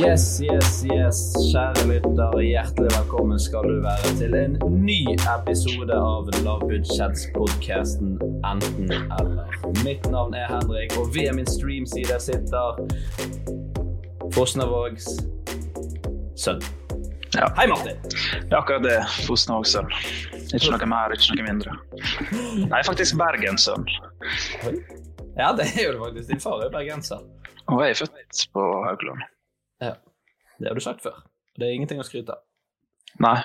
Yes, yes, yes, kjære lytter. Hjertelig velkommen skal du være til en ny episode av lavbudsjettspodkasten Enten eller. Mitt navn er Henrik, og ved min streamside sitter Fosnavågs sønn. Ja. Hei, Martin. Det er akkurat det. Fosnavågssønn. Ikke noe mer, ikke noe mindre. Nei, faktisk Bergenssønn. Ja, det er jo faktisk. Din far er bergenser. Og jeg er født på Haukeland. Ja. Det har du sagt før. Det er ingenting å skryte av. Nei,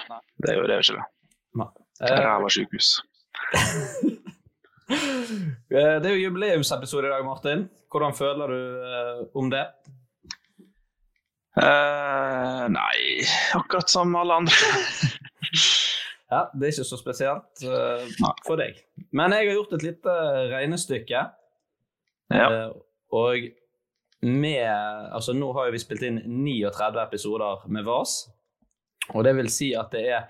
det er jo det er jo ikke det. Nei. Eh, Ræva sykehus. Eh, Det er jo jubileumsepisode i dag, Martin. Hvordan føler du eh, om det? Uh, nei, akkurat som alle andre. Ja, Det er ikke så spesielt uh, for deg. Men jeg har gjort et lite regnestykke. ja. Uh, og med Altså, nå har vi spilt inn 39 episoder med VAS. Og det vil si at det er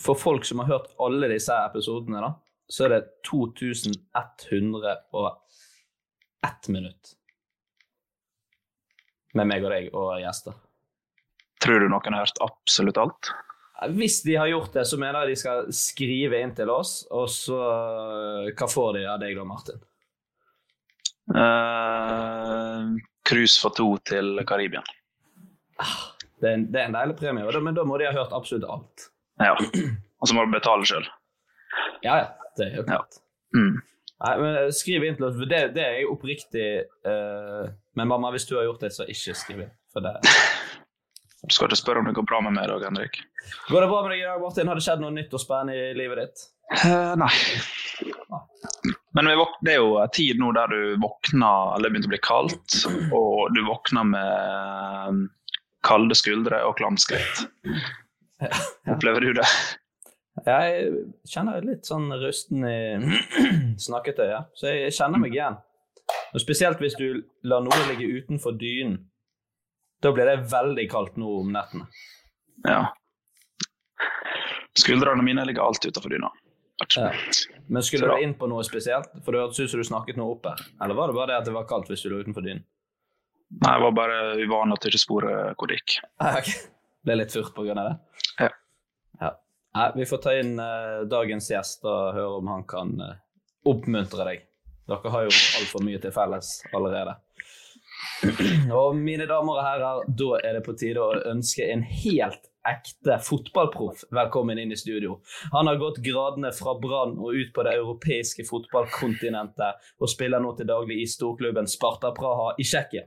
For folk som har hørt alle disse episodene, da, så er det 2101 minutt med meg og deg og gjester. Tror du noen har hørt absolutt alt? Hvis de har gjort det, så mener jeg de skal skrive inn til oss, og så Hva får de av deg da, Martin? Uh, cruise for to til Karibia. Det er en, det er en deilig premie, men da må de ha hørt absolutt alt. Ja. Og så må du betale sjøl. Ja, ja. Det er jo klart. Mm. Nei, men eh, Skriv inn til oss, det, det er jeg oppriktig uh, Men mamma, hvis du har gjort det, så ikke skriv inn. For det Du skal ikke spørre om det går bra med meg i dag, Henrik. Går det bra med deg i dag, Martin? Har det skjedd noe nytt og spennende i livet ditt? Eh, nei. Men det er jo en tid nå der du våkner, eller det begynte å bli kaldt, og du våkner med eh, kalde skuldre og klamskritt. Opplever du det? Jeg kjenner litt sånn rusten i snakketøyet, så jeg kjenner meg igjen. Og Spesielt hvis du lar noe ligge utenfor dynen. Da blir det veldig kaldt nå om nettene. Ja. Skuldrene mine ligger alltid utenfor dyna. Ja. Men skulle du inn på noe spesielt? For det hørtes ut som du snakket noe oppe. Eller var det bare det at det var kaldt hvis du lå utenfor dynen? Nei, det var bare uvanlig at du ikke sporet hvor det gikk. Ah, ok. Ble litt furt på grunn av det? Ja. ja. Nei, vi får ta inn uh, dagens gjest og høre om han kan uh, oppmuntre deg. Dere har jo altfor mye til felles allerede. Og mine damer og herrer, da er det på tide å ønske en helt ekte fotballproff velkommen inn i studio. Han har gått gradene fra Brann og ut på det europeiske fotballkontinentet, og spiller nå til daglig i storklubben Sparta Praha i Tsjekkia.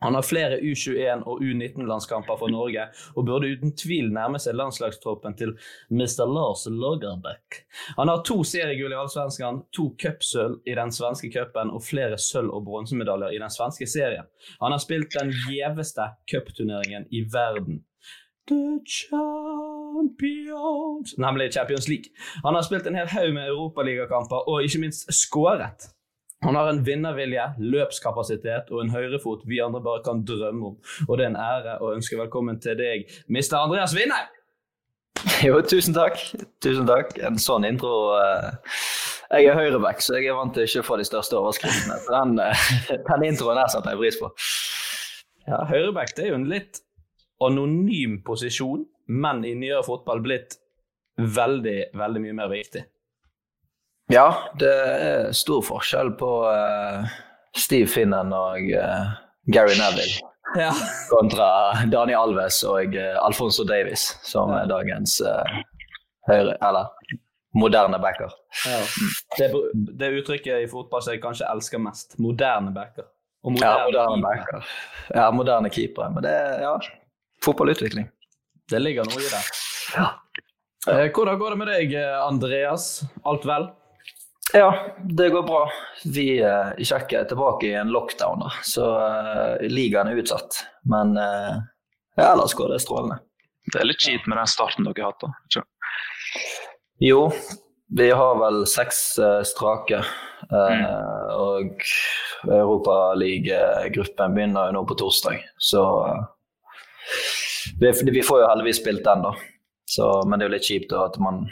Han har flere U21- og U19-landskamper for Norge, og burde uten tvil nærme seg landslagstroppen til Mr. Lars Lagerbäck. Han har to seriegull i Allsvenskan, to cupsølv i den svenske cupen og flere sølv- og bronsemedaljer i den svenske serien. Han har spilt den gjeveste cupturneringen i verden. The Champions Nemlig Champions League. Han har spilt en hel haug med europaligakamper og ikke minst skåret. Han har en vinnervilje, løpskapasitet og en høyrefot vi andre bare kan drømme om. Og det er en ære å ønske velkommen til deg, Mr. Andreas Winner! Jo, tusen takk. Tusen takk. En sånn intro uh, Jeg er høyreback, så jeg er vant til ikke å få de største overskriftene. Den, uh, den introen der setter jeg pris på. Ja, Høyreback det er jo en litt anonym posisjon, men i nyere fotball blitt veldig, veldig mye mer viktig. Ja, det er stor forskjell på uh, Steve Finnen og uh, Gary Neville ja. kontra Daniel Alves og uh, Alfonso Davies, som er dagens høyre, eller moderne backer. Ja. Det, det uttrykket i fotball som jeg kanskje elsker mest. Moderne backer. Moderne ja, moderne keeper. Ja, moderne keepere. Men det ja, fotballutvikling. Det ligger noe i det. Ja. Hvordan går det med deg, Andreas? Alt vel? Ja, det går bra. Vi uh, i Tsjekkia er tilbake i en lockdown, da. så ligaen er utsatt. Men ja, ellers går det strålende. Det er litt kjipt med den starten dere har hatt, da? Jo, vi har vel seks strake. Mm. Og Europaligagruppen begynner jo nå på torsdag, så vi, vi, får jo heldigvis spilt den, da. Så, men det er jo litt kjipt da, at man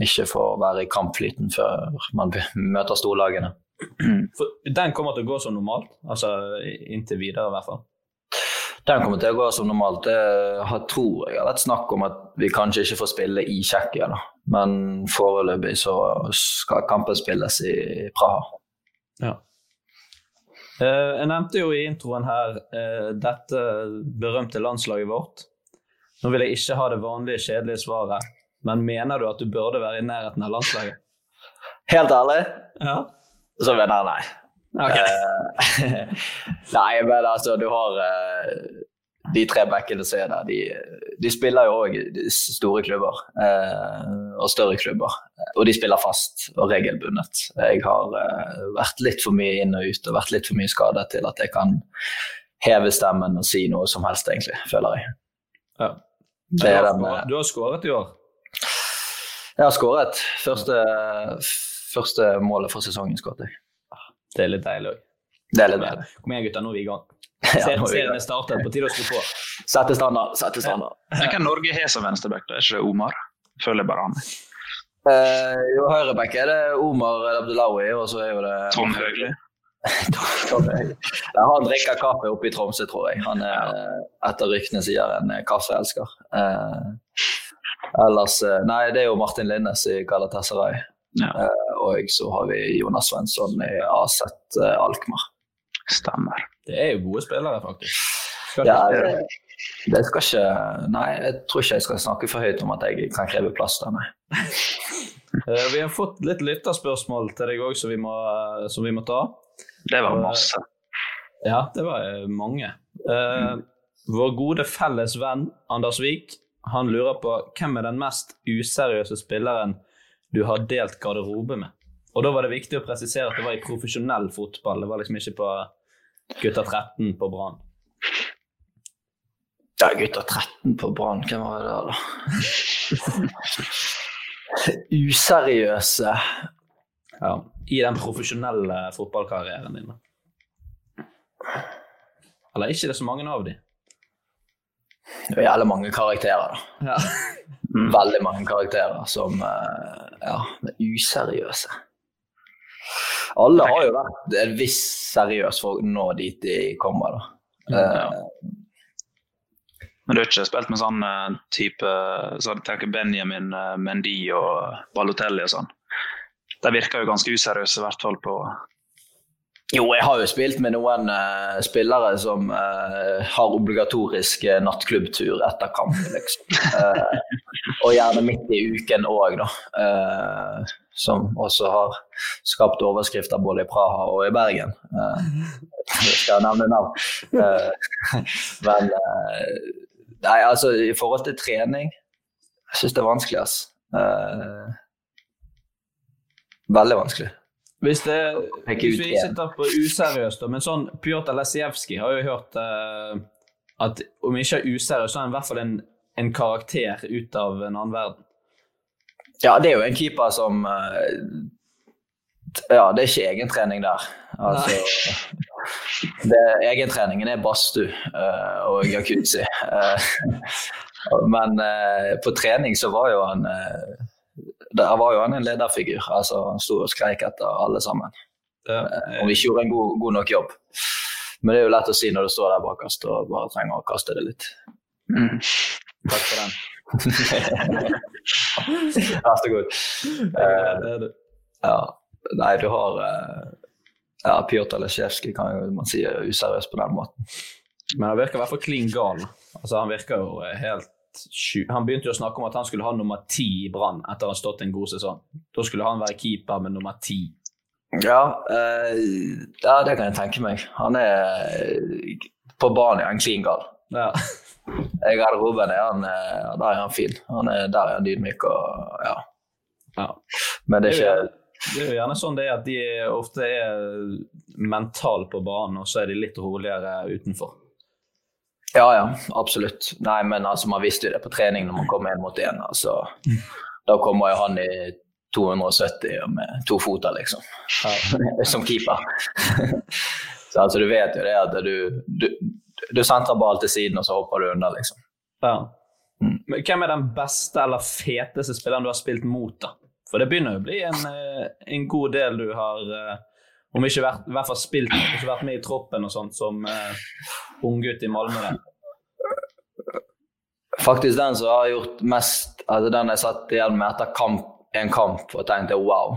ikke får være i kampflyten før man møter storlagene. For den kommer til å gå som normalt? Altså inntil videre, i hvert fall? Den kommer til å gå som normalt. Det har, tror jeg har vært snakk om at vi kanskje ikke får spille i Tsjekkia, men foreløpig så skal kampen spilles i Praha. Ja. Eh, jeg nevnte jo i introen her eh, dette berømte landslaget vårt. Nå vil jeg ikke ha det vanlige, kjedelige svaret. Men mener du at du burde være i nærheten av landslaget? Helt ærlig ja. så mener jeg nei. Okay. Uh, nei, men altså, du har uh, de tre backene som er der, de, de spiller jo òg store klubber uh, og større klubber. Og de spiller fast og regelbundet. Jeg har vært litt for mye inn og ut og vært litt for mye skadet til at jeg kan heve stemmen og si noe som helst, egentlig, føler jeg. Ja. Du har, den, du har skåret i år? Jeg har skåret. Første, første, målet for sesongen skåret jeg. Det er litt deilig òg. Det er litt deilig. Kom igjen, gutter, nå er vi i gang. Serien er startet, på tide å skru på. Sette standard. Sette standard. Hvem Norge har som venstreback? Er ikke det Omar? Føler jeg bare han. Uh, jo, høyreback er det Omar Abdelawi, og så er jo det Tom Høgli. ja, han drikker kaffe oppe i Tromsø, tror jeg. Han er etter ryktene sier en kaffeelsker. Uh, Ellers eh, Nei, det er jo Martin Linnes i Galatasaray. Ja. Uh, og så har vi Jonas Svensson i AZ uh, Alkmaar. Stemmer. Det er jo gode spillere, faktisk. Skal ja, det, det, skal ikke Nei, jeg tror ikke jeg skal snakke for høyt om at jeg kan kreve plass der, nei. uh, vi har fått litt lytterspørsmål til deg òg som, som, vi må ta. Det var masse. ja, det var mange. Mm. Vår gode felles venn Anders Wiik han lurer på hvem er den mest useriøse spilleren du har delt garderobe med. Og da var det viktig å presisere at det var i profesjonell fotball. Det var liksom ikke på gutta 13 på Brann. Ja, gutta 13 på Brann, hvem var det da? Useriøse Ja, i den profesjonelle fotballkarrieren din. Eller ikke det så mange av dem? Det er jævlig mange karakterer, da. Ja. Veldig mange karakterer som eh, ja, er useriøse. Alle har jo vært en viss seriøs for å nå dit de kommer, da. Ja. Uh, men du har ikke spilt med sånn uh, type så tenker Benjamin Mendy og Balotelli og sånn? De virker jo ganske useriøse, i hvert fall på jo, jeg har jo spilt med noen uh, spillere som uh, har obligatorisk uh, nattklubbtur etter kamp, liksom. og gjerne midt i uken òg, da. som også har skapt overskrifter både i Praha og i Bergen. skal jeg nevne navn. Men Nei, altså i forhold til trening Jeg syns det er vanskelig, ass. Uh, veldig vanskelig. Hvis, det, hvis vi ikke sitter på useriøst, da, men sånn Pjotr Lesijevskij har jo hørt uh, at om ikke er useriøs, så er han i hvert fall en, en karakter ut av en annen verden. Ja, det er jo en keeper som uh, Ja, det er ikke egentrening der. Altså, det, egentreningen er badstue uh, og jacuzzi. Men på trening så var jo han Der var jo han en lederfigur. Altså, han sto og skreik etter alle sammen. Det, Om vi ikke gjorde en god, god nok jobb. Men det er jo lett å si når du står der bakerst og bare trenger å kaste det litt. Mm. takk for den. Vær så god. Eh. Ja, nei, du har uh, ja, Pjotr Lesjevskij kan jo man si er useriøs på den måten. Men han virker i hvert fall klin gal. Altså, han virker jo helt. Han begynte jo å snakke om at han skulle ha nummer ti i Brann etter å ha stått en god sesong. Da skulle han være keeper med nummer ti. Ja, eh, ja, det kan jeg tenke meg. Han er på banen han klin gal. Ja. I garderoben er han, eh, der er han fin. Han er, der er han ydmyk og ja. ja. Men det er ikke det er jo gjerne sånn det er at de ofte er mentale på banen, og så er de litt roligere utenfor. Ja, ja, absolutt. Nei, men altså, man visste jo det på trening når man kom én mot én. Altså, da kommer jo han i 270 med to foter, liksom. Som keeper. så altså, du vet jo det at du, du, du sentrer ball til siden, og så hopper du under, liksom. Ja. Men hvem er den beste eller feteste spilleren du har spilt mot, da? For det begynner jo å bli en, eh, en god del du har eh, Om ikke vært, i hvert fall spilt, ikke vært med i troppen og sånt som uh, unggutt i Malmö. der. Faktisk den som har gjort mest altså Den jeg satt igjen med etter kamp, en kamp og tenkte wow,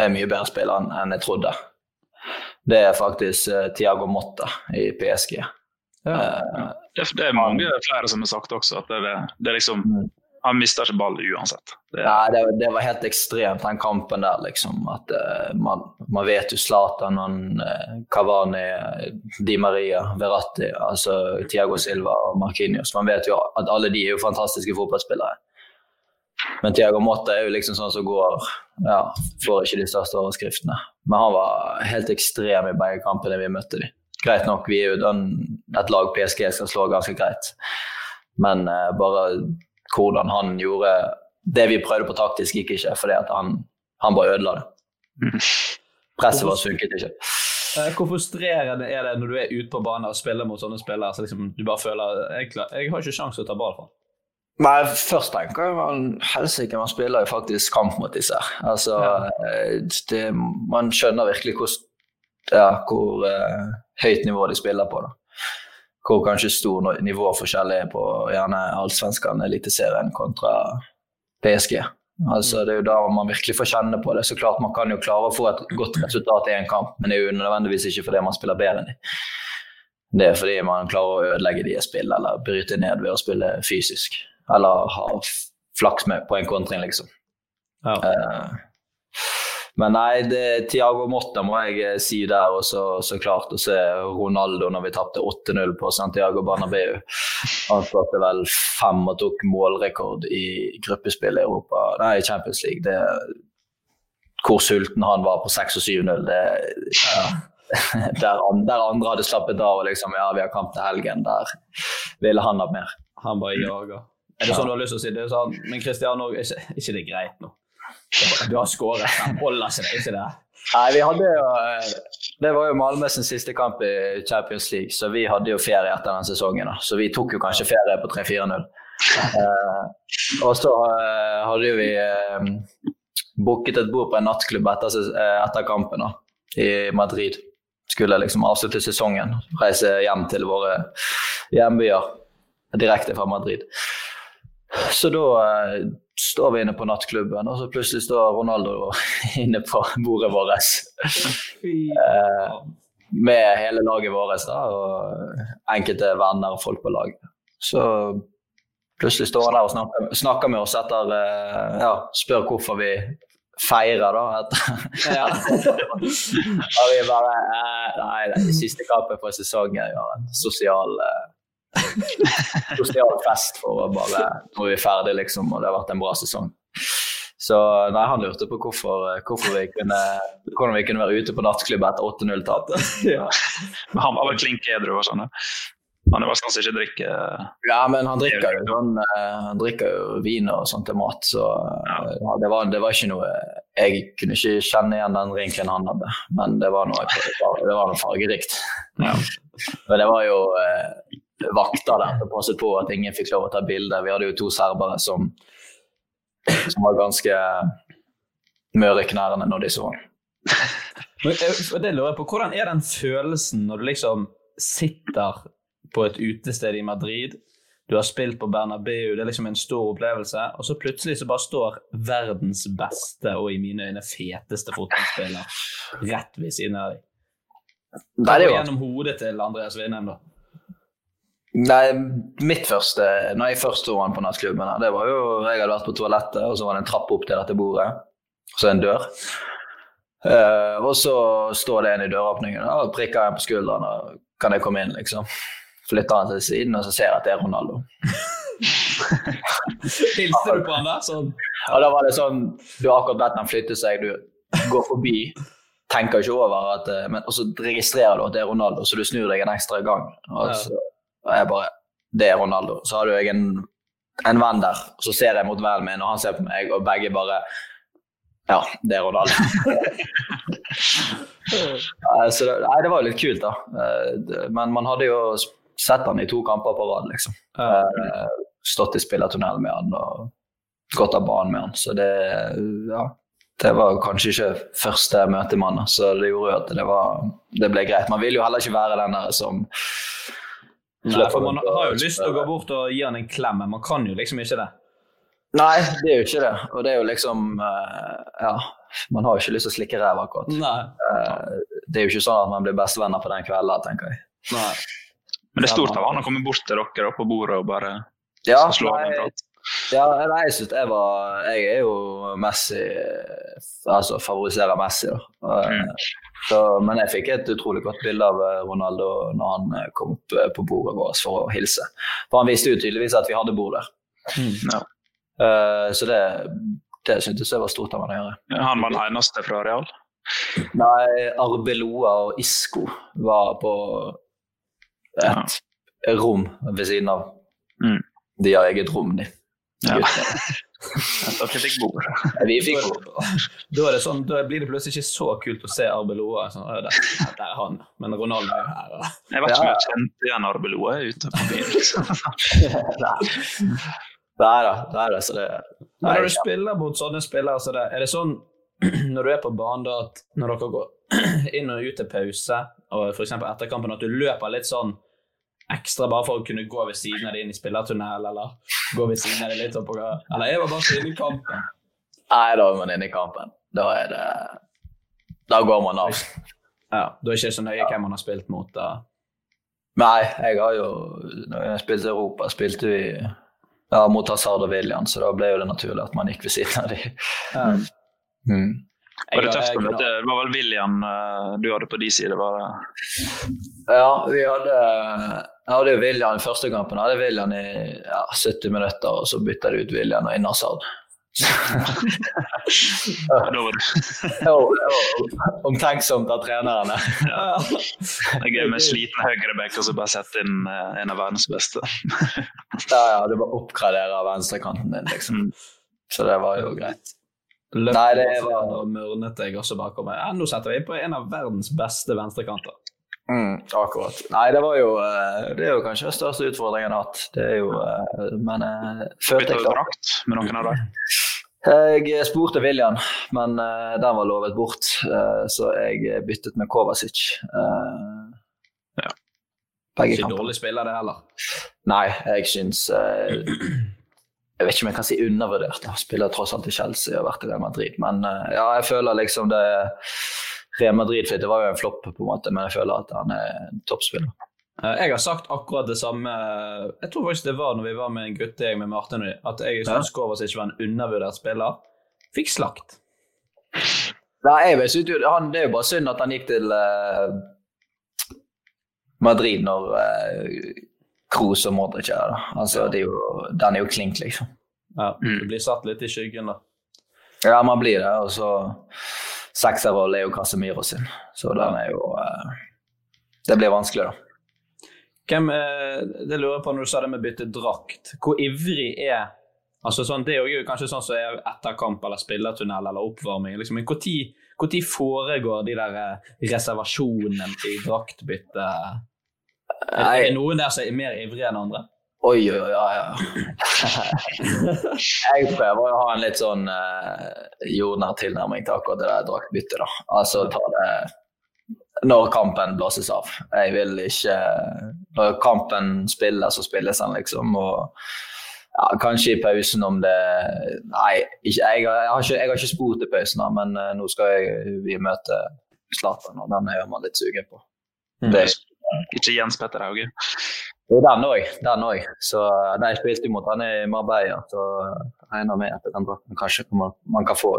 er mye bedre spiller enn- jeg trodde. Det er faktisk uh, Tiago Motta i PSG. Eh, Det, det er mange flere som har sagt også at det, det, det er liksom Han mister ikke ball uansett. Det, Nei, det, det var helt ekstremt, den kampen der, liksom. At uh, man, man vet jo Zlatan, eh, Cavani, Di Maria, Verratti, altså Tiago Silva og Marquinhos. Man vet jo at alle de er jo fantastiske fotballspillere. Men Tiago Motta er jo liksom sånn som går Ja, får ikke de største overskriftene. Men han var helt ekstrem i begge kampene vi møtte de. Greit nok, vi er jo den, et lag PSG skal slå ganske greit. Men uh, bare hvordan han gjorde det vi prøvde på taktisk, gikk ikke, fordi han, han bare ødela det. Presset vårt funket ikke. Eh, Hvor frustrerende er det når du er ute på banen og spiller mot sånne spillere så liksom, du bare føler jeg, jeg har ikke sjanse til å ta ball fra? Nei, først tenker jeg man, helsike, man spiller jo faktisk kamp mot disse her. Altså, ja. det, man skjønner virkelig hvor, ja, hvor uh, høyt nivå de spiller på. da. Hvor kanskje stor nivåforskjell er på gjerne allsvenskan, eliteserien kontra PSG. Altså, det er jo da man virkelig får kjenne på det. Så klart Man kan jo klare å få et godt resultat i en kamp, men det er jo nødvendigvis ikke fordi man spiller bedre enn dem. Det er fordi man klarer å ødelegge de i spill, eller bryte ned ved å spille fysisk. Eller ha flaks med på en kontring, liksom. Ja. Eh, men nei, det, Tiago Motta må jeg eh, si der, og så, klart å se Ronaldo når vi tapte 8-0 på Santiago Bernabeu. Han skapte vel fem og tok målrekord i gruppespill i Europa, nei, Champions League. Det, hvor sulten han var på 6 og 7-0, det ja. der, der andre hadde slappet av og liksom Ja, vi har kamp til helgen. Der ville han ha mer. Han bare jager. Er det sånn du har lyst til å si? Det sånn, men Christian ikke, er ikke det greit nå? Du har skåret, han holder seg, ikke det? Nei, vi hadde jo eh, Det var jo Malmö sin siste kamp i Champions League, så vi hadde jo ferie etter den sesongen. da. Så vi tok jo kanskje ferie på 3-4-0. Eh, og så eh, hadde jo vi eh, booket et bord på en nattklubb etter, eh, etter kampen da, i Madrid. Skulle liksom avslutte sesongen, reise hjem til våre hjembyer direkte fra Madrid. Så da eh, står vi inne på nattklubben, og så plutselig står Ronaldo inne på bordet vårt. Eh, med hele laget vårt da, og enkelte venner og folk på laget. Så plutselig står han der og snakker, snakker med oss etter eh, ja, Spør hvorfor vi feirer, da. Etter. Ja. og vi bare Nei, det er siste kampen for sesongen. Ja, en sosial eh, sosial fest for å bare Nå er vi ferdig, liksom, og det har vært en bra sesong. Så nei, han lurte på hvorfor, hvorfor vi kunne, hvordan vi kunne være ute på nattklubb etter 8-0-tap. Men han var vel klink edru og sånn. Han er kanskje ikke drikke Ja, men han drikker jo, sånn, eh, han drikker jo vin og sånt til mat, så ja. ja, det, var, det var ikke noe Jeg kunne ikke kjenne igjen den drinken han hadde, men det var noe, det var noe fargerikt. Ja. Men det var jo eh, vakter der som passet på at ingen fikk lov å ta bilde. Vi hadde jo to serbere som, som var ganske møre i knærne når de så han. Det lurer jeg på, Hvordan er den følelsen når du liksom sitter på et utested i Madrid, du har spilt på Bernabeu, det er liksom en stor opplevelse, og så plutselig så bare står verdens beste og i mine øyne feteste fotballspiller rett ved siden av deg? Det går gjennom hodet til Andreas Vindheim, da? Nei, mitt første Når jeg først så han på nattklubben, det var jo Jeg hadde vært på toalettet, og så var det en trapp opp til dette bordet, og så en dør. Uh, og så står det en i døråpningen og prikker en på skulderen og kan jeg komme inn, liksom. Flytter han til siden, og så ser jeg at det er Ronaldo. Hilser du på han der? Sånn. Og da var det sånn Du har akkurat bedt han flytte seg, du går forbi, tenker ikke over at eh, men, Og så registrerer du at det er Ronaldo, så du snur deg en ekstra gang. Og, Ja. så, og jeg bare Det er Ronaldo. Så hadde jeg en, en venn der, og så ser jeg mot vennen min, og han ser på meg, og begge bare Ja, det er Ronaldo. Så det, nei, det var jo litt kult, da. Eh, Men man hadde jo sett han i to kamper på rad, liksom. Eh, Stått i spillertunnel med han og gått av banen med han. Så det ja, det var kanskje ikke første møte med han, så det gjorde jo at det, var, det ble greit. Man vil jo heller ikke være den der som Nei, for Man har jo lyst til å gå bort og gi han en klem, men man kan jo liksom ikke det. Nei, det er jo ikke det. Og det er jo liksom eh, Ja, man har jo ikke lyst til å slikke ræv, akkurat. Nei. Eh, det er jo ikke sånn at man blir bestevenner på den kvelden, tenker jeg. Nei. Men det er stort av han å komme bort til dere da, på bordet og bare Ja, slå av en prat. Ja, nei, jeg synes jeg var Jeg er jo Messi Altså favoriserer Messi, da. Mm. Så, men jeg fikk et utrolig godt bilde av eh, Ronaldo når han eh, kom opp eh, på bordet vårt for å hilse. For han visste jo tydeligvis at vi hadde bord der. Ja. Eh, så det, det syntes jeg var stort av han å gjøre. Han var den eneste fra Real. Nei, Arbeloa og Isco var på et rom ved siden av. Mm. De har eget rom, de. Ja. Dere fikk bord. Vi fikk bord. Da, er det sånn, da blir det plutselig ikke så kult å se Arbeloa. Sånn, «Å, der, der er han, men Ronaldo er her. Jeg vet ikke om jeg kjente igjen Arbeloa ute på byen. liksom. Nei da, det er det. Så det Men nei, når du spiller mot sånne spillere så det, er det sånn når du er på banen da, at når dere går inn og ut til pause, og f.eks. etter kampen, at du løper litt sånn ekstra bare for å kunne gå ved siden av det inn i spillertunnel, eller gå ved siden av det litt oppå Eller jeg var bare så inne i kampen. nei, da er man inne i kampen. Da er det Da går man av. Ja, Da er det ikke så nøye hvem man har spilt mot. da. Nei, jeg har jo Når jeg spilte Europa, spilte vi ja, mot Hazard og William, så da ble jo det naturlig at man gikk ved siden av dem. Ja. Mm. Var det tøft? Det var vel William eh, du hadde på de side? Var det? Ja, vi hadde Jeg hadde jo William i første kampen. Jeg hadde William i ja, 70 minutter, og så bytta de ut William og inn Hazard. Da det. Var- Omtenksomt av trenerne. Det er gøy med sliten høyreback og så bare sette inn eh, en av verdens beste. Ja, ja, du bare oppgraderer venstrekanten din, liksom. Så det var jo greit. Løp Nei, det var- og mørnet jeg også bakom meg. Ja, nå setter vi inn på en av verdens beste venstrekanter. Mm, akkurat. Nei, det var jo eh, Det er jo kanskje den største utfordringen jeg har hatt. Det er jo eh, Men følte jeg drakt med noen av dem? Jeg spurte William, men eh, den var lovet bort, eh, så jeg byttet med Kovacic. Ja. Begge Ikke dårlig spiller, det heller. Nei, jeg syns eh, Jeg vet ikke om jeg kan si undervurdert. Han spiller tross alt i Chelsea og har vært i Real Madrid. Men eh, ja, jeg føler liksom det Real Madrid for det var jo en flopp, på en måte, men jeg føler at han er en toppspiller. Eh, Jeg har sagt akkurat det samme Jeg tror faktisk det var når vi var med en guttegjeng med Martin, at jeg syns Kovacic var en undervurdert spiller. Fikk slakt. Nei, jeg vet ikke, han, Det er jo bare synd at han gikk til eh, Madrid når uh, Kroos og Modric er der. Altså, det er jo, den er jo klink, liksom. Ja, Du blir satt litt i skyggen, da. Ja, man blir det. Og så sekserroll er jo Casemiro sin, så den er jo eh, Det blir vanskelig, da. Hvem, eh, det lurer jeg på når du sa det med bytte drakt. Hvor ivrig er altså sånn, Det er jo kanskje sånn som er etter kamp eller spillertunnel eller oppvarming. Liksom. Men når foregår de der eh, reservasjonene i draktbytte? Er er noen der som er mer ivrige enn andre? Oi, oi, oi. Ja, ja. jeg prøver å ha en litt sånn uh, jordnær tilnærming til akkurat det der draktbyttet. da. Altså ta det når kampen blåses av. Jeg vil ikke Når kampen spiller, så spilles den, liksom. Og ja, kanskje i pausen om det Nei, ikke, jeg, har, jeg, har ikke, jeg, har ikke, spurt i pausen, da, men uh, nå skal jeg, vi møte Zlatan, og den er man litt sugen på. Mm. Det, ikke Jens Petter Hauge. Jo, den òg. Den òg. Så de spilte mot han i Marbella, så jeg regner med at den drakten kanskje man, man, kan få.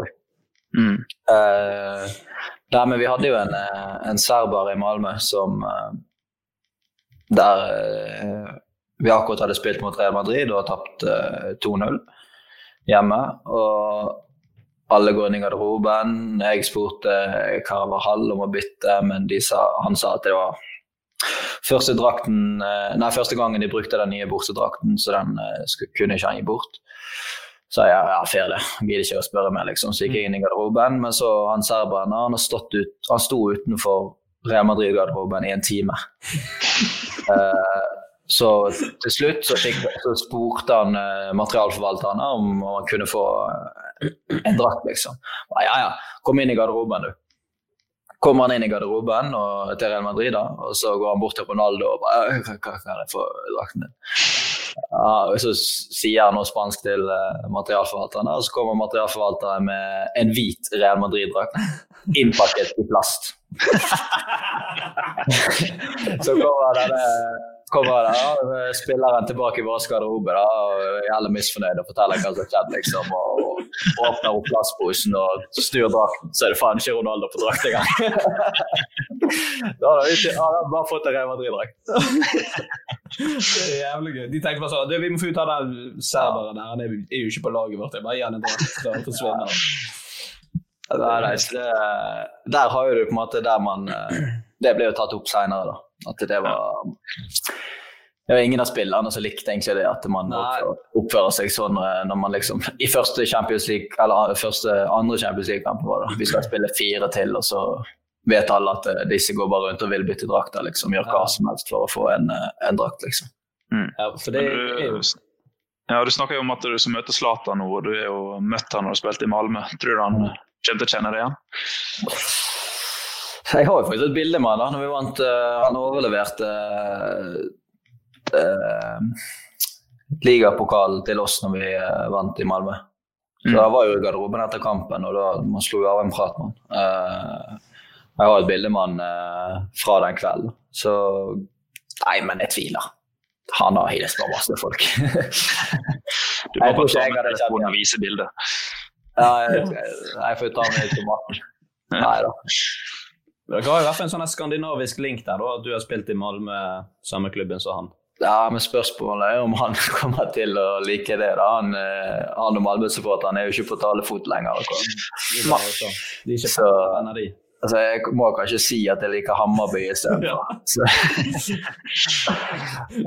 Mm. Uh, der, men vi hadde jo en, eh, en serber i Malmö som uh, Der uh, vi akkurat hadde spilt mot Real Madrid og tapt 2-0 hjemme. Og alle går inn i garderoben. Jeg spurte Carvahall om å bytte, men sa, han sa at det var Første, drakten, eh, nei, første gangen de brukte den nye bortedrakten, så den uh, kunne ikke han gi bort. Så jeg ja, fair det, gidder ikke å spørre mer, liksom. Så gikk jeg inn i garderoben. Men så han serberen han, ut, han sto utenfor Real Madrid-garderoben i en time. uh, så til slutt så, fikk, så spurte han uh, materialforvalteren om han kunne få en drakt, liksom. Ja ja, kom inn i garderoben, du kommer han inn i garderoben og, til Real Madrid, da, og så går han bort til Ronaldo og bare Hva kan jeg få drakten din? Ja, og Så sier han noe spansk til uh, materialforvalteren, og så kommer materialforvalteren med en hvit Real Madrid-drakt innpakket i plast. så kommer denne kommer da, spilleren tilbake i vår garderobe og er jævlig misfornøyd og forteller hva som har skjedd. liksom, og, Åpner opp plastposen og snur drakten, så er det faen ikke Ronaldo på drakt engang. da hadde vi ikke, bare fått en Real Madrid-drakt. det er jævlig gøy. De tenkte bare sånn Vi må få ut av den serberen der, han er jo ikke på laget vårt. Jeg bare gi han en drakt, forsvinner han. Nei, nei, det, der har jo du på en måte der man eh, Det ble jo tatt opp seinere, da. At det var det var ingen av spillerne som likte egentlig det, at man oppfører, oppfører, seg sånn eh, når man liksom I første Champions League, eller første, andre Champions League-kamp var det. Vi skal spille fire til, og så vet alle at eh, disse går bare rundt og vil bytte drakter. Liksom, gjør hva som helst for å få en, eh, en drakt, liksom. Mm. Ja, for det er jo ja, Du snakker jo om at du skal møte Zlatan nå, og du har jo møtt han når du spilte i Malmö. Tror du han kommer til å kjenne det igjen? Jeg har jo faktisk et bilde med han da når vi vant. Uh, han overleverte uh, uh, ligapokalen til oss når vi uh, vant i Malmö. Så mm. Jeg var jo i garderoben etter kampen, og da man slo av en prat med han. jeg har et bilde med han fra den kvelden. Så Nei, men jeg tviler. Han har hilst på masse folk. du må bare ta med telefonen og vise bildet. Ja, jeg, jeg, får ta med til Martin. Nei da. Dere har i hvert fall en sånn skandinavisk link der, da, at du har spilt i Malmö, samme klubben som han. Ja, men spørsmålet er om han kommer til å like det. da. Han, eh, han og Malmö-supporteren er jo ikke på talefot lenger. De er ikke så. Altså, jeg må kanskje si at jeg liker Hammarby istedenfor. ja.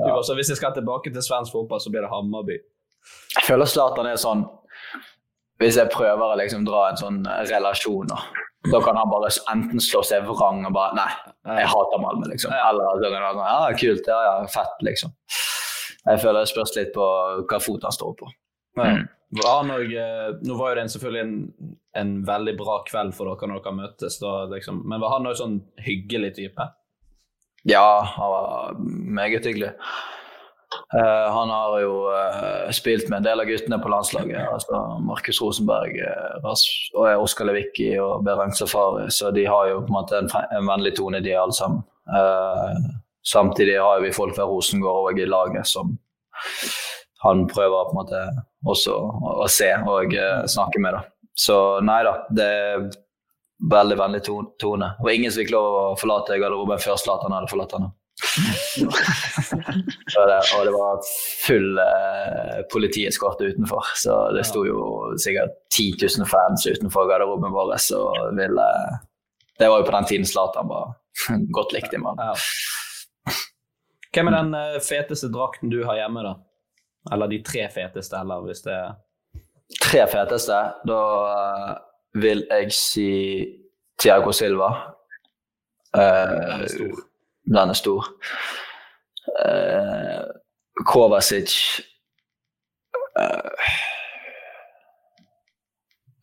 ja. Hvis jeg skal tilbake til svensk fotball, så blir det Hammarby. Jeg føler Zlatan er sånn Hvis jeg prøver å liksom dra en sånn relasjon da da kan han bare enten slå seg vrang og bare Nei, jeg hater Malmö, liksom. Eller så kan han sånn Ja, kult. Ja, ja, fett, liksom. Jeg føler det spørs litt på hva fot han står på. Mm. Noe, nå var jo det selvfølgelig en, en, veldig bra kveld for dere når dere møtes, da, liksom. men var han òg sånn hyggelig type? Ja, han var meget hyggelig. Uh, han har jo uh, spilt med en del av guttene på landslaget. altså Markus Rosenberg, uh, og Oskar Levicki og Berang Safari. Så de har jo på en måte en, en vennlig tone, de alle sammen. samtidig har vi folk fra Rosengård òg i laget som han prøver på en måte også å se og snakke med. da. Så nei da, det er veldig vennlig tone. Og ingen som fikk lov å forlate garderoben før Zlatan hadde forlatt den. Så det, og det var full eh, politieskorte utenfor, så det sto jo sikkert 10 000 fans utenfor garderoben vår og ville Det var jo på den tiden Zlatan var godt likt i mann. Ja. Hvem er den eh, feteste drakten du har hjemme, da? Eller de tre feteste, eller hvis det er Tre feteste, da eh, vil jeg si Tiago Silva. Eh, Den er stor. Eh, Kovacic uh,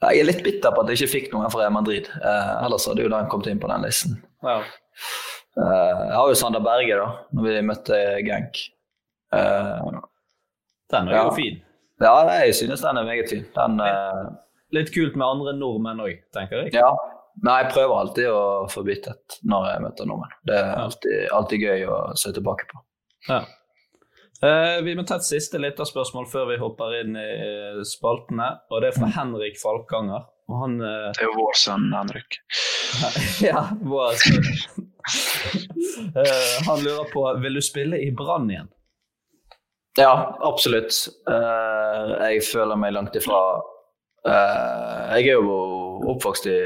Jeg er litt bitter på at jeg ikke fikk noen fra Madrid. Uh, ellers hadde jo den kommet inn på den listen. Ja. Eh, jeg har jo Sander Berge, da, når vi møtte Genk. Eh, Den er Ja. jo fin. ja, jeg synes den er meget fin. Den Litt kult med andre nordmenn òg, tenker jeg. Ja. Nei, jeg prøver alltid å få byttet når jeg møter nordmenn. Det er alltid, alltid gøy å se tilbake på. Ja. Eh, vi må ta et siste lytterspørsmål før vi hopper inn i eh, spaltene. Og det er fra Henrik Falkanger. Og han eh, Det er jo vår sønn Henrik. Ja, vår sønn. Eh, han lurer på Vil du spille i Brann igjen. Ja, absolutt. Eh, jeg føler meg langt ifra eh, Jeg er jo oppvokst i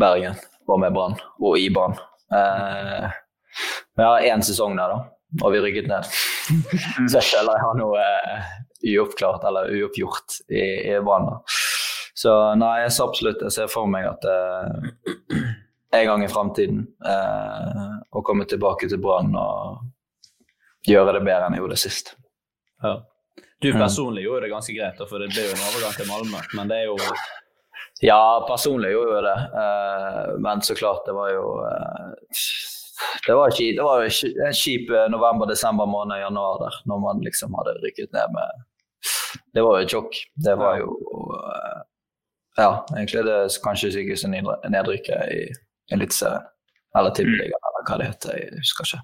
Bergen, var med Brann, og i Brann. Eh, vi har én sesong der, da, og vi rykket ned. Så jeg føler jeg har noe eh, uoppklart eller uoppgjort i, i Brann. Så nei, jeg ser absolutt jeg ser for meg at eh, en gang i framtiden eh, å komme tilbake til Brann og gjøre det bedre enn jeg gjorde sist. Ja. Du Mm. personlig gjorde det ganske greit, for det ble jo en overgang til Malmö. Men det er jo Ja, personlig gjorde jeg det. Eh, men så klart, det var jo eh, Det var, ikke, det var en kjip eh, november, desember måned, januar der, når man liksom hadde rykket ned med Det var jo et sjokk. Det var jo Ja, egentlig det kanskje sykeste nedry- nedrykket i Eliteserien. Eller Tippeligaen, eller hva det heter. Jeg husker ikke.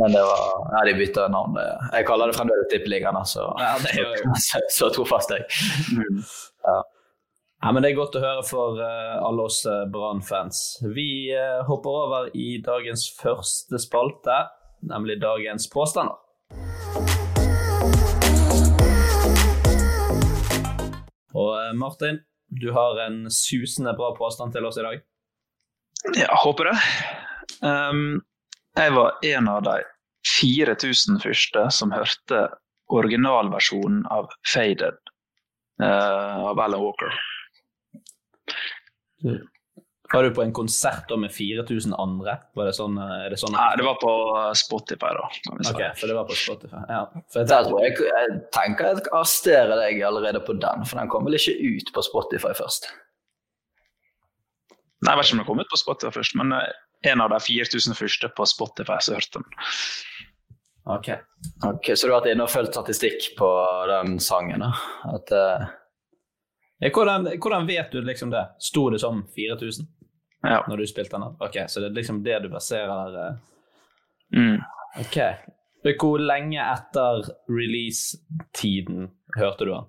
Men det var Ja, de bytta navn. Jeg kaller det fremdeles Tippeligaen, altså. Ja, jo. så, så trofast jeg. Ja, men Det er godt å høre for eh, alle oss uh, Brann-fans. Vi eh, hopper over i dagens første spalte, nemlig dagens påstander. Og eh, Martin, du har en susende bra påstand til oss i dag. Ja, håper det. Um, jeg var en av de 4000 første som hørte originalversjonen av 'Faded' uh, av Alan Walker. Var du på en konsert da med 4000 andre? Var det sånn, eh, er det sånn Nei, det var på Spotify, da. Kan vi si. Ok, for det var på Spotify. Ja. For jeg, Der tror jeg, jeg tenker jeg arresterer deg allerede på den, for den kom vel ikke ut på Spotify først. Nei, Jeg vet ikke om den kom ut på Spotify først, men eh, en av de 4000 første på Spotify som hørte den. ok. Ok, Så du har vært inne og fulgt statistikk på den sangen? da? At, eh, Ja, hvordan, hvordan vet du liksom det? Sto det som 4000 Ja. når du spilte den? Ok, Så det er liksom det du baserer eh, Mm. Ok. Hvor lenge etter release-tiden hørte du den?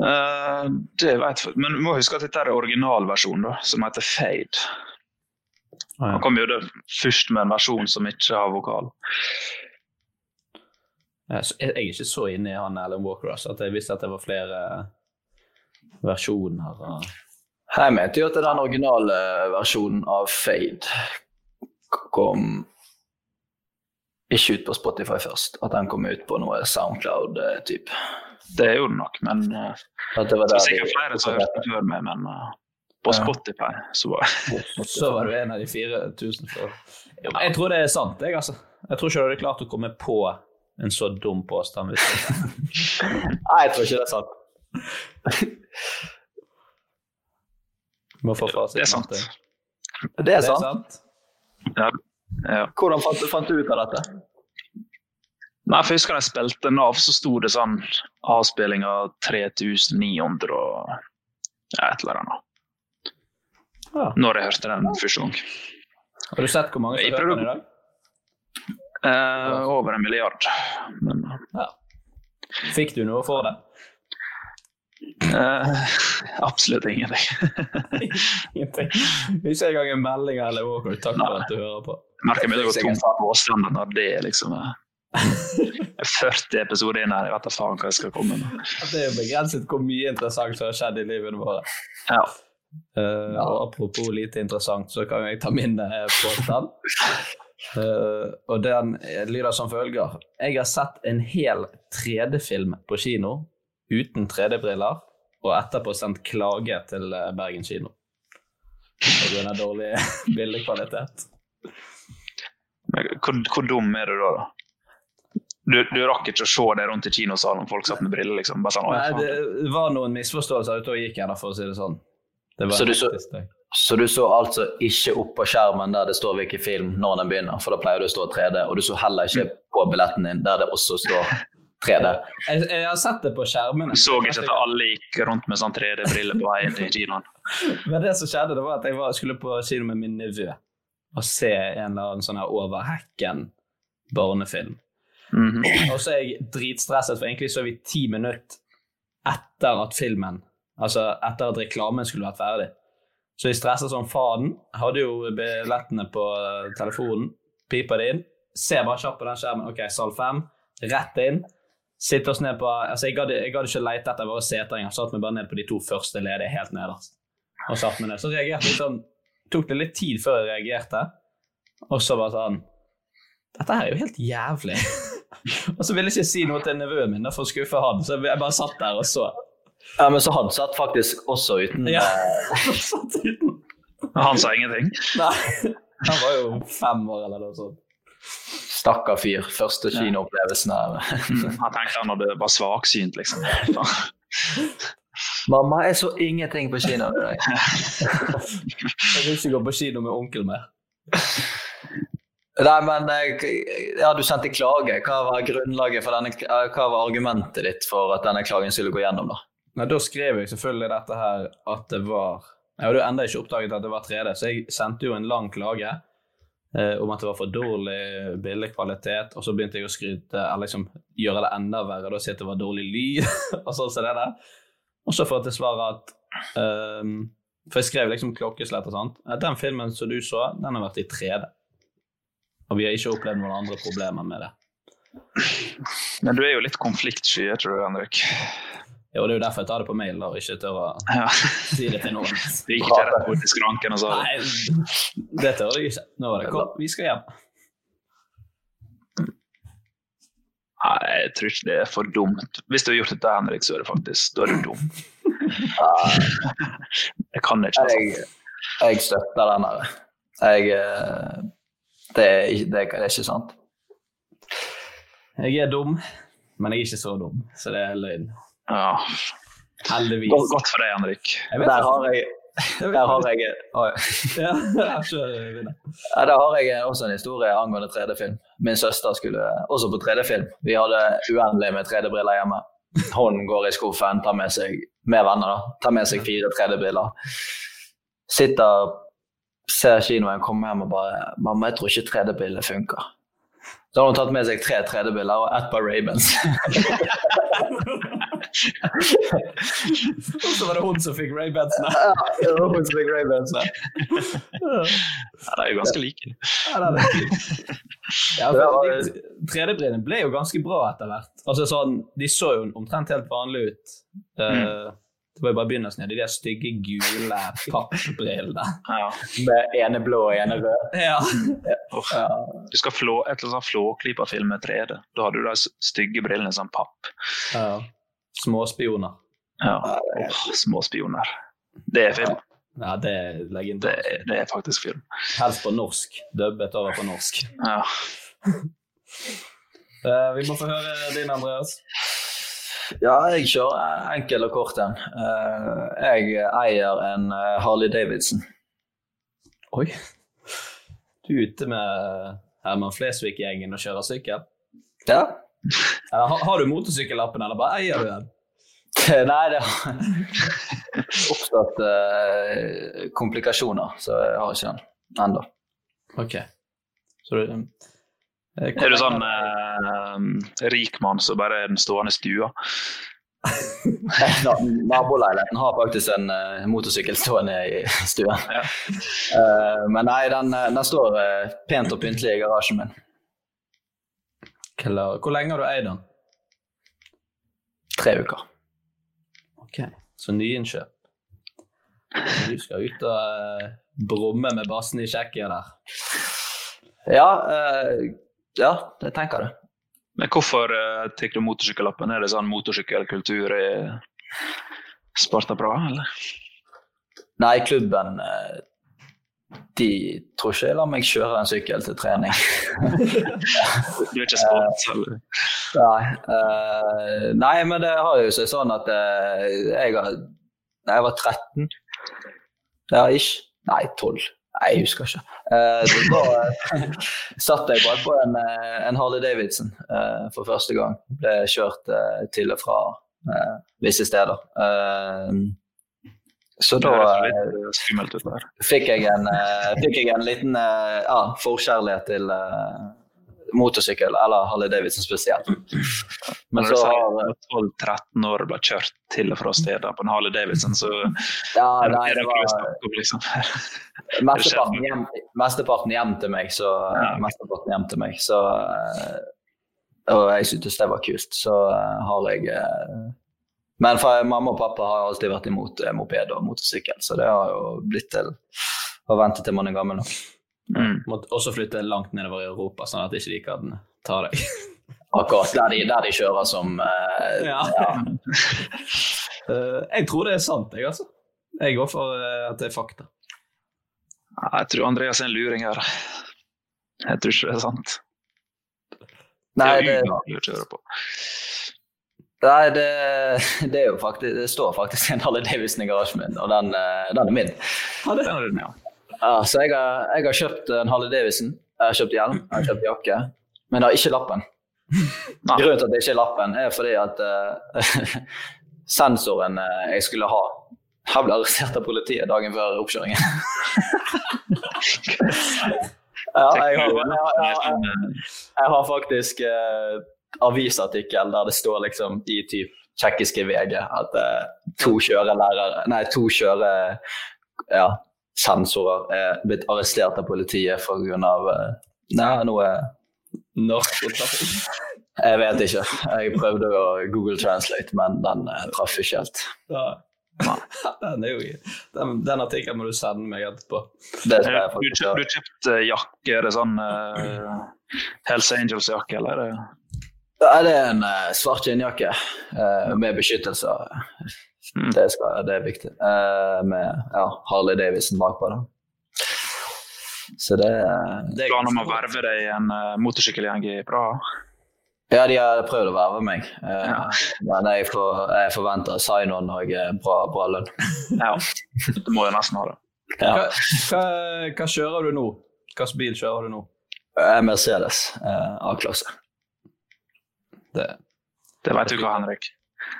Uh, det vet jeg, Men du må huske at dette er originalversjonen, da, som heter Fade. Han kom jo først med en versjon som ikke har vokal. Ja, så Jeg jeg er ikke så inne i han Alan Walker altså, at jeg visste at det var flere versjoner. Og... jeg mente jo at den originale versjonen av Fade kom ikke ut på Spotify først. At den kom ut på noe Soundcloud-type. Det er jo det nok, men At det var der er sikkert flere som har hørt den før meg, men eh, på Spotify så var Så var du en av de 4000. før. Jeg tror det er sant, jeg, altså. Jeg tror ikke du hadde klart å komme på en så dum påstand. Nei, jeg tror ikke det er sant. Må få fasiten. Det er sant. Det er sant. Ja. ja. Hvordan fant, fant du ut av dette? Nei, for jeg husker da jeg spilte Nav, så sto det sånn avspilling av 3900 og ja, et eller annet. Ja. Når jeg hørte den første gang. Har du sett hvor mange som hører den i dag? Eh, over en milliard. Men Ja. Fikk du noe for det? Eh, absolutt ingenting. Ingenting. Ikke engang en melding eller walkout. Takk for at du hører på. Merker meg det går tom for påstander når det liksom er 40 episoder inn her. Jeg vet da faen hva jeg skal komme med. Det er jo begrenset hvor mye interessant som har skjedd i livet vårt. Ja. Uh, og apropos lite interessant, så kan jeg ta min eh, påstand. Eh, og den lyder som følger. Jeg har sett en hel 3D-film på kino uten 3D-briller, og etterpå sendt klage til eh, Bergen kino. Av dårlig bildekvalitet. Men Hvor, hvor dum er du da? da? Du, du rakk ikke å se det rundt i kinosalen om folk satt med briller? liksom. Bare sånn, Nei, det var noen misforståelser ute og gikk her, for å si det sånn. Det var Så en du så-. Så du så altså ikke opp på skjermen der det står hvilken film når den begynner, for da pleier det å stå 3D, og du så heller ikke på billetten din der det også står 3D. Jeg, jeg har sett det på skjermene. Du så ikke at alle gikk rundt med sånn 3D-briller på vei til kinoen? Men det som skjedde, det var at jeg var, skulle på kino med min nevø og se en eller annen sånn her over hekken barnefilm. Mhm. Og så er jeg dritstresset, for egentlig så er vi ti minutter etter at filmen Altså etter at reklamen skulle vært ferdig. Så jeg stressa som faen. Hadde jo billettene på eh, telefonen. Piper det inn. Ser bare kjapt på den skjermen. OK, sal fem. Rett inn. Sitte oss ned på Altså, jeg gadd ikke lete etter våre seter engang. Satt meg bare ned på de to første ledige helt nederst. Og satt meg ned. Så reagerte jeg sånn Tok det litt tid før jeg reagerte. Og så bare sånn Dette her er jo helt jævlig. og så ville jeg ikke si noe til nevøen min for å skuffe han, så jeg bare satt der og så. Ja, men så han satt faktisk også uten Ja. han satt uten. Han sa ingenting. Nei, han var jo fem år eller noe sånt. Stakkar fyr. Første kinoopplevelsen her. Han tenkte han hadde var svaksynt, liksom. Mamma, jeg så ingenting på kino. i dag. Jeg vil ikke gå på kino med onkel mer. Nei, men eh, ja, du sendte klage. Hva var grunnlaget for denne, eh, hva var argumentet ditt for at denne klagen skulle gå gjennom, da? Nei, Da skrev jeg selvfølgelig dette her at det var Jeg hadde jo enda ikke oppdaget at det var 3D, så jeg sendte jo en lang klage eh, om at det var for dårlig bildekvalitet, og så begynte jeg å skryte, eller liksom gjøre det enda verre, da si at det var dårlig lyd, og sånn som det der. Og så får jeg til svar at um, For jeg skrev liksom klokkeslett og sånt. at Den filmen som du så, den har vært i 3D. Og vi har ikke opplevd noen andre problemer med det. Men du er jo litt konfliktsky, tror du, Henrik. Jo, det er jo derfor jeg tar det på mail, da, og ikke tør å Ja. si det til noen. det gikk ikke rett bort til skranken og sa det. Nei, det tør jeg ikke. Nå var det kom, vi skal hjem. Nei, jeg tror ikke det er for dumt. Hvis du har gjort dette, Henrik, så er det faktisk Da er du dum. Jeg kan ikke. Altså. Jeg, jeg støtter den her. Jeg eh, det er, ikke- det er ikke sant. Jeg er dum, men jeg er ikke så dum, så det er løgn. Ja. Heldigvis. Godt, godt for deg, Henrik. Der har jeg der har jeg, oi. Ja, ja. Ja, der har jeg også en historie angående 3D-film. Min søster skulle også på 3D-film. Vi hadde uendelig med 3D-briller hjemme. Hun går i skuffen, tar med seg med venner da, tar med seg fire 3D-briller. Sitter, ser kinoen, kommer hjem og bare 'Mamma, jeg tror ikke 3D-briller funker'. Så har hun tatt med seg tre 3D-briller og ett par Ravens. Og så var det hun som fikk Ray-Bensene. Ja, det var hun som fikk Ravensene. Ja, de er jo ganske like. Ja, det er det. Ja, for de 3D-brillene ble jo ganske bra etter hvert. Altså sånn, De så jo omtrent helt vanlige ut. Eh, Det var jo bare begynnelsen. ja, De der stygge, gule pappbrillene. Ja. Med ene blå og ene rød. Ja. Uff. Du skal flå, et eller annet flåklypa-film med 3D. Da har du de stygge brillene som papp. ja. Småspioner. Ja. Oh, små spioner. Det er film. Ja, det er Det, legendarisk. det er faktisk film. Helst på norsk. Dubbet over på norsk. Ja. uh, vi må få høre din, Andreas. Ja, jeg kjører enkel og kort en. Uh, Jeg eier en eh, Harley Davidson. Oi. Du er ute med Herman Flesvig-gjengen og kjører sykkel? Ja. Har, har du motorsykkellappen, eller bare eier du den? Nei, det har oppstått uh, komplikasjoner, så jeg har ikke den ennå. Ok. Så du eh, Er du sånn eh, rik mann som bare er den stående stua? Naboleiligheten har faktisk en uh, motorsykkel stående i stuen. Ja. Uh, men nei, den, den står uh, pent og pyntelig i garasjen min. Klar. Hvor lenge har du eid den? Tre uker. Ok, så nyinnkjøp. Du skal ut og brumme med bassen i Tsjekkia der? Ja, ja, det tenker jeg. Men hvorfor uh, tar du motorsykkellappen? Er det sånn motorsykkelkultur i Sparta Praha, eller? Nei, klubben uh, de tror ikke jeg lar meg kjøre en sykkel til trening. du er ikke sport, eller? Nei, uh, nei, men det har jo seg sånn at jeg, har, jeg var 13 Ja, ikke Nei, 12. Nei, jeg husker ikke. Uh, da satt jeg bare på en, en Harley Davidson for første gang. Ble kjørt til og fra visse steder. Så da fikk jeg, en, fikk, jeg en, liten ja, forkjærlighet til motorsykkel, eller Harley Davidson spesielt. Men så har 12-13 år ble kjørt til og fra steder på en Harley Davidson, så ja, nei, det var liksom. mesteparten, hjem, mesteparten hjem til meg, så ja. mesteparten hjem til meg, så Og jeg syntes det var kult, så har jeg men for mamma og pappa har alltid vært imot moped og motorsykkel, så det har jo blitt til å vente til man er gammel nok. Mm. Måtte også flytte langt nedover i Europa, sånn at ikke de kan ta deg. Akkurat der de, der de kjører som uh, ja. ja. uh, jeg tror det er sant, jeg, altså. Jeg går for uh, at det er fakta. Jeg tror Andreas er en luring her. Jeg tror ikke det er sant. Nei, det, Nei, det, det, er jo faktisk, det står faktisk en Harley Davidson i garasjen min, og den, den er min. Ja, det er den, ja. Ja, så jeg har, jeg har, kjøpt en Harley Davidson, jeg har kjøpt hjelm, jeg har kjøpt jakke, men jeg har ikke lappen. Grunnen til at det ikke er lappen, er fordi at uh, sensoren uh, jeg skulle ha, jeg ble arrestert av politiet dagen før oppkjøringen. ja, jeg, har, jeg, jeg har, faktisk uh, avisartikkel der det står liksom i typ tsjekkiske VG at eh, to kjørelærere Nei, to kjøre... Ja, sensorer er blitt arrestert av politiet pga. Uh, nei, noe Narkotrafikk? Jeg vet ikke. Jeg prøvde å Google Translate, men den eh, traff ikke helt. Ja. Den, er jo, den, den artikkelen må du sende meg etterpå. Det skal jeg faktisk gjøre. Du, du kjøpte jakke, er det sånn uh, Hells Angels-jakke, eller er det ja, det er en uh, svart skinnjakke uh, med beskyttelse. Mm. Det, skal, det, er viktig. Uh, med ja, Harley Davidson bakpå. da. Så det, det er Planen om å verve deg i en uh, motorsykkelgjeng i Praha? Ja, de har prøvd å verve meg. Uh, ja. Men jeg, for, jeg forventer sign-on og bra, bra lønn. ja, du må jo nesten ha det. Ja. Hva, hva, hva, kjører du nå? Hvilken bil kjører du nå? Mercedes A-klasse. Det, det vet du hva, Henrik.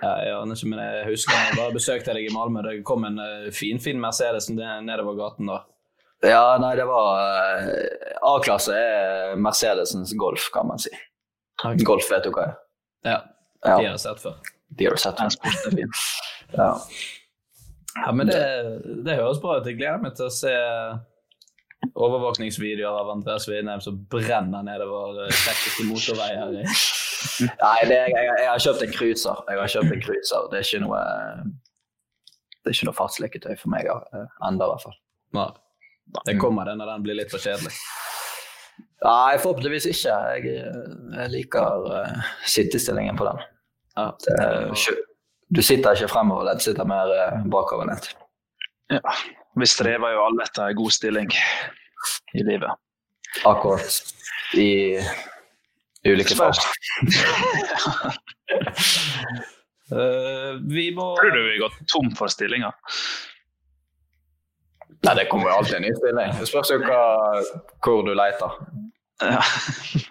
Ja, jeg aner ikke, men jeg husker jeg bare besøkte deg i Malmö. Det kom en finfin fin, fin Mercedes nedover gaten da. Ja, nei, det var uh, A-klasse er Mercedesens Golf, kan man si. Okay. Golf vet du hva er? Ja. De har jeg sett før. De har du sett før. ja. ja, men det, det høres bra ut. Jeg gleder meg til å se overvåkningsvideoer av Andreas Winheim som brenner nedover uh, tekniske motorveier. Nei, det, jeg, jeg, har kjøpt en cruiser. Jeg har kjøpt en cruiser. Det er ikke noe det er ikke noe fartsleketøy for meg uh, ennå, i hvert fall. Nei. Det kommer det når den blir litt for kjedelig. Nei, forhåpentligvis ikke. Jeg, jeg liker uh, sittestillingen på den. Ja. Det, du sitter ikke fremover, du sitter mer uh, bakoverlent. Ja. Vi strever jo alle etter en god stilling i livet. Akkurat. I ulike fag. uh, vi må Tror du vi går tom for stillinger? Nei, det kommer jo alltid en ny stilling. Det spørs jo hva, hvor du leter. Ja.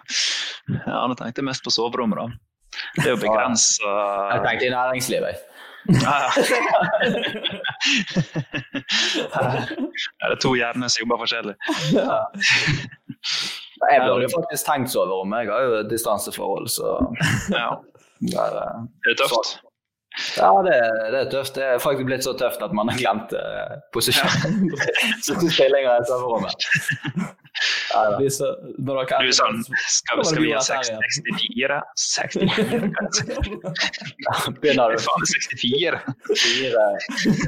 ja, nå tenkte jeg mest på soverommet, da. Det er jo begrensa Jeg tenkte i næringslivet. Ja, det er to hjerner som jobber forskjellig. Ja. Jeg burde faktisk tenkt så over om. Jeg har jo distanseforhold, så ja. Det er, det er tøft. Ja, det, det, er tøft. Det er faktisk blitt så tøft at man har glemt uh, posisjonen. så to stillinger i serverommet. Ja, du er sånn Skal, skal vi ha 64? 64? Begynner du? Faen, 64? Fire.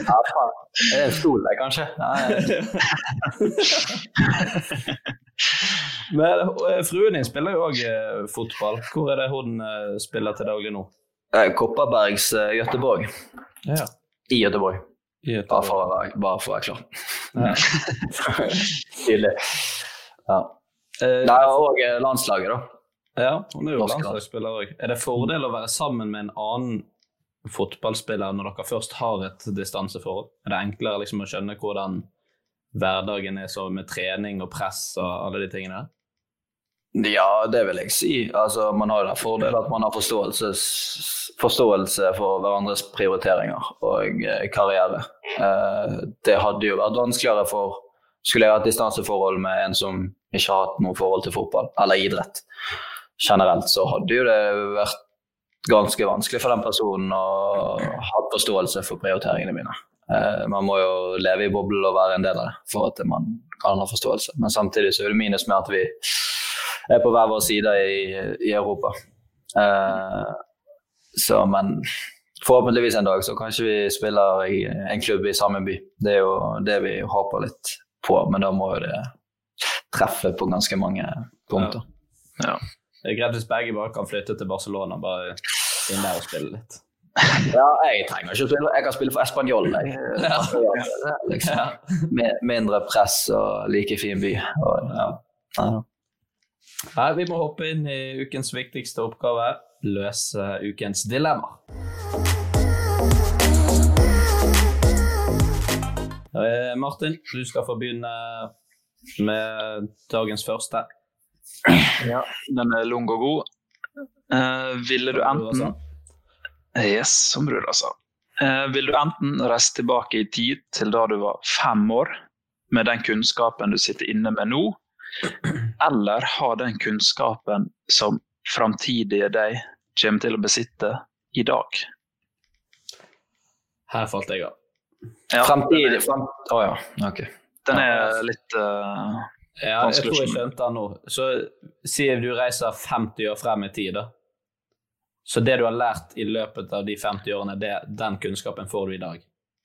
Ja, faen. Er det en stol der, kanskje? Men eh, fruen din spiller jo òg eh, fotball. Hvor er det hun spiller til daglig nå? Kopperbergs Gøteborg. Göteborg. Ja. I Göteborg. Bare, for være, bare for å være klar. Ja. Tydelig. Ja. Det er òg eh, landslaget, da. Ja, hun er jo landslagsspiller òg. Er det fordel å være sammen med en annen fotballspiller når dere først har et distanseforhold? Er det enklere liksom, å skjønne hvordan hverdagen er så med trening og press og alle de tingene? Ja, det vil jeg si. Altså, man har jo den fordelen at man har forståelse, forståelse for hverandres prioriteringer og eh, karriere. Eh, det hadde jo vært vanskeligere for Skulle jeg hatt distanseforhold med en som ikke har hatt noe forhold til fotball eller idrett generelt, så hadde jo det vært ganske vanskelig for den personen å ha forståelse for prioriteringene mine. Eh, man må jo leve i boblen og være en del av det for at man kan ha forståelse. Men samtidig så er det minus med at vi er på hver vår side i, i Europa. Uh, så, men forhåpentligvis en dag så kanskje vi spiller i en klubb i samme by. Det er jo det vi håper litt på, men da må jo det treffe på ganske mange punkter. Ja. ja. Det er greit hvis begge bare kan flytte til Barcelona, bare inn der og spille litt. Ja, jeg trenger ikke å spille. Jeg kan spille for Español. Ja. Liksom. Mindre press og like fin by. Og, ja. Nei, vi må hoppe inn i ukens viktigste oppgave løse ukens dilemma. Eh, Martin, du skal få begynne med dagens første. Ja, den er lung og god. Uh, ville du enten Yes, som bror, altså. Eh, vil du enten reise tilbake i tid til da du var fem år, med den kunnskapen du sitter inne med nå, eller ha den kunnskapen som framtidige deg kommer til å besitte i dag. Her falt jeg av. Ja, Framtidig frem... Å oh, ja. Ok. Den er litt uh, Ja, jeg tror jeg skjønte den nå. Så sier du reiser 50 år frem i tid, da. Så det du har lært i løpet av de 50 årene, det, den kunnskapen får du i dag?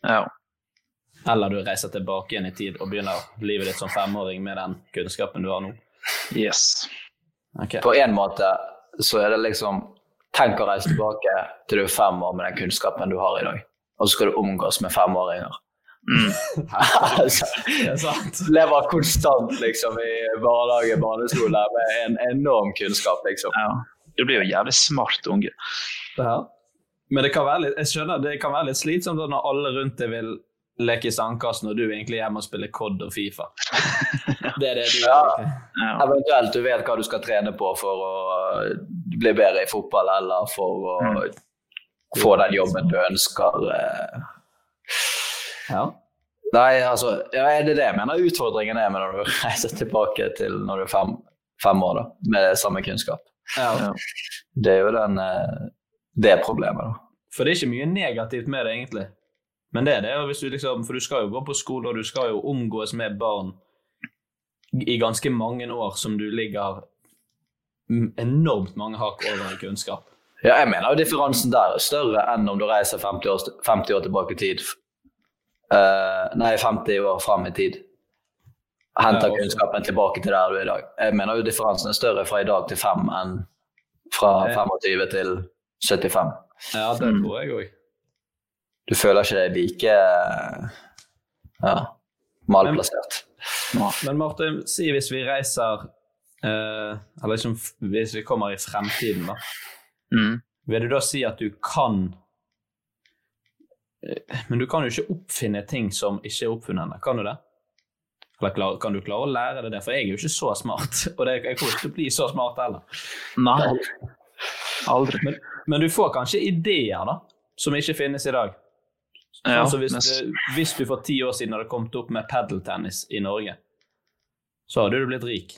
Ja. Eller du reiser tilbake igjen i tid og begynner livet ditt som femåring med den kunnskapen du har nå? Yes. Okay. På en måte så er det liksom Tenk å reise tilbake til du er fem år med den kunnskapen du har i dag, og så skal du omgås med femåringer. Mm. altså, lever konstant liksom i barnehage, barneskole med en enorm kunnskap, liksom. Ja. Du blir jo jævlig smart unge. Ja. Men det kan være litt, jeg skjønner, det kan være litt slitsomt når alle rundt deg vil leke i sandkassen, og du egentlig hjemme og spiller COD og Fifa. Det er det du ja. ja. Eventuelt du vet hva du skal trene på for å bli bedre i fotball, eller for å mm. få den jobben du ønsker. Eh. Ja. Nei, altså, ja, er det det jeg mener utfordringen er med når du reiser tilbake til når du er fem, fem år, da, med samme kunnskap. Ja. Det er jo den, eh, det problemet, da. For det er ikke mye negativt med det, egentlig. Men det er det, hvis du liksom, for du skal jo gå på skole, og du skal jo omgås med barn i ganske mange år som du ligger enormt mange hakk over i kunnskap. Ja, jeg mener jo differansen der er større enn om du reiser 50 år, 50 år tilbake i tid. Uh, nei, 50 år fram i tid. Henter ja, kunnskapen tilbake til der du er i dag. Jeg mener jo differansen er større fra i dag til 5 enn fra 25 til 75. Ja, det tror jeg òg du føler ikke deg like ja, malplassert. Men, men Martin, si hvis vi reiser eh, Eller liksom, hvis vi kommer i fremtiden, da. Mm. Vil du da si at du kan eh, Men du kan jo ikke oppfinne ting som ikke er oppfunnet kan du det? Kan du klare å lære det? For jeg er jo ikke så smart, og det, jeg kommer ikke til å bli så smart heller. Nei, aldri. Men, men du får kanskje ideer da, som ikke finnes i dag? Ja, altså hvis, du, hvis, du for ti år siden hadde kommet opp med padeltennis i Norge, så hadde du blitt rik.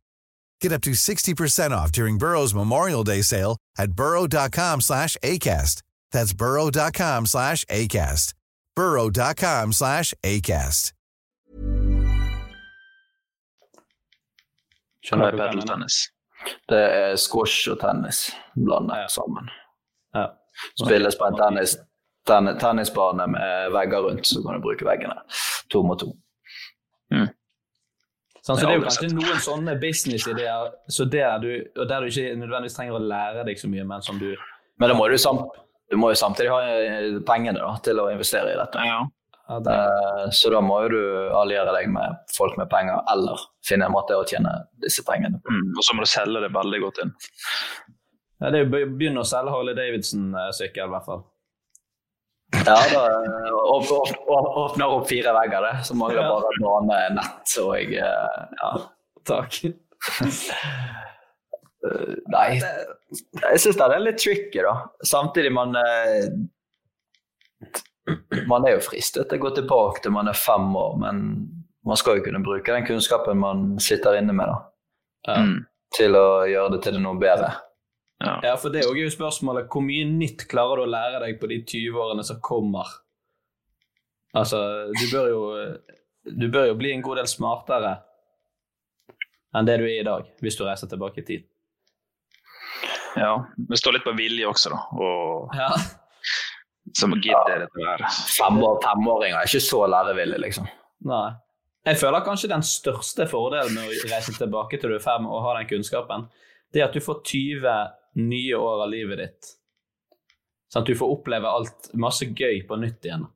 Get up to 60% off during Burrow's Memorial Day sale at burrow.com slash ACAST. That's burrow.com slash ACAST. burrow.com slash ACAST. Skjønner du padeltennis? Det er squash og tennis blandet sammen. Ja. Spilles på en tennis, ten, tennisbane med vegger rundt, så kan du bruke veggene to mot to. Sånn, så det er jo kanskje noen sånne businessideer så der du, der du ikke nødvendigvis trenger å lære deg så mye, men som du Men da må du, sam du må jo samtidig ha eh, pengene da, til å investere i dette. Eh, Så da må jo du alliere deg med folk med penger, eller finne en måte å tjene disse pengene på. Mm, og så må du selge det veldig godt inn. ja, Det er jo Begynn begynne å selge Harley Davidson-sykkel, i hvert fall. Ja, da eh, åp åp åp åpner opp fire vegger, det. Så mangler bare bane, nett og jeg, ja. Takk. Eh, Nei, jeg syns det er litt tricky, da. Samtidig man eh, Man er jo fristet til å gå tilbake til man er fem år, men man skal jo kunne bruke den kunnskapen man sitter inne med, da. Mm. Til å gjøre det til noe bedre. Ja, for det er jo spørsmålet hvor mye nytt klarer du å lære deg på de 20 årene som kommer? Altså, du bør jo Du bør jo bli en god del smartere enn det du er i dag, hvis du reiser tilbake i tid. Ja, det står litt på vilje også, da. Og Ja. som gidder dette her. Fem år, femåringer er ikke så lærevillige, liksom. Nei. Jeg føler kanskje den største fordelen med å reise tilbake til du er fem og ha den kunnskapen, det er at du får 20 nye år av livet ditt. Sånn at du får oppleve alt masse gøy på nytt igjen.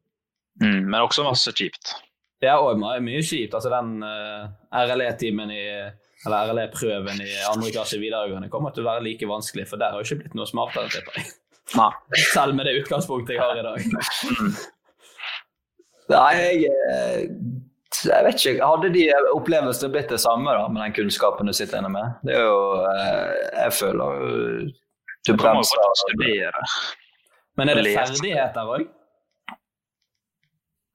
Mm, men også masse kjipt. Det er òg mye kjipt. Altså den uh, RLE-timen i eller RLE-prøven i andre klasse i videregående kommer til å være like vanskelig, for der har jo ikke blitt noe smartere, tipper jeg. Selv med det utgangspunktet jeg har i dag. Nei, jeg, eh, jeg vet ikke. Hadde de opplevelsene blitt det samme da, med den kunnskapen du sitter inne med? Det er jo eh, Jeg føler du Du bremser. Men er det ferdigheter òg?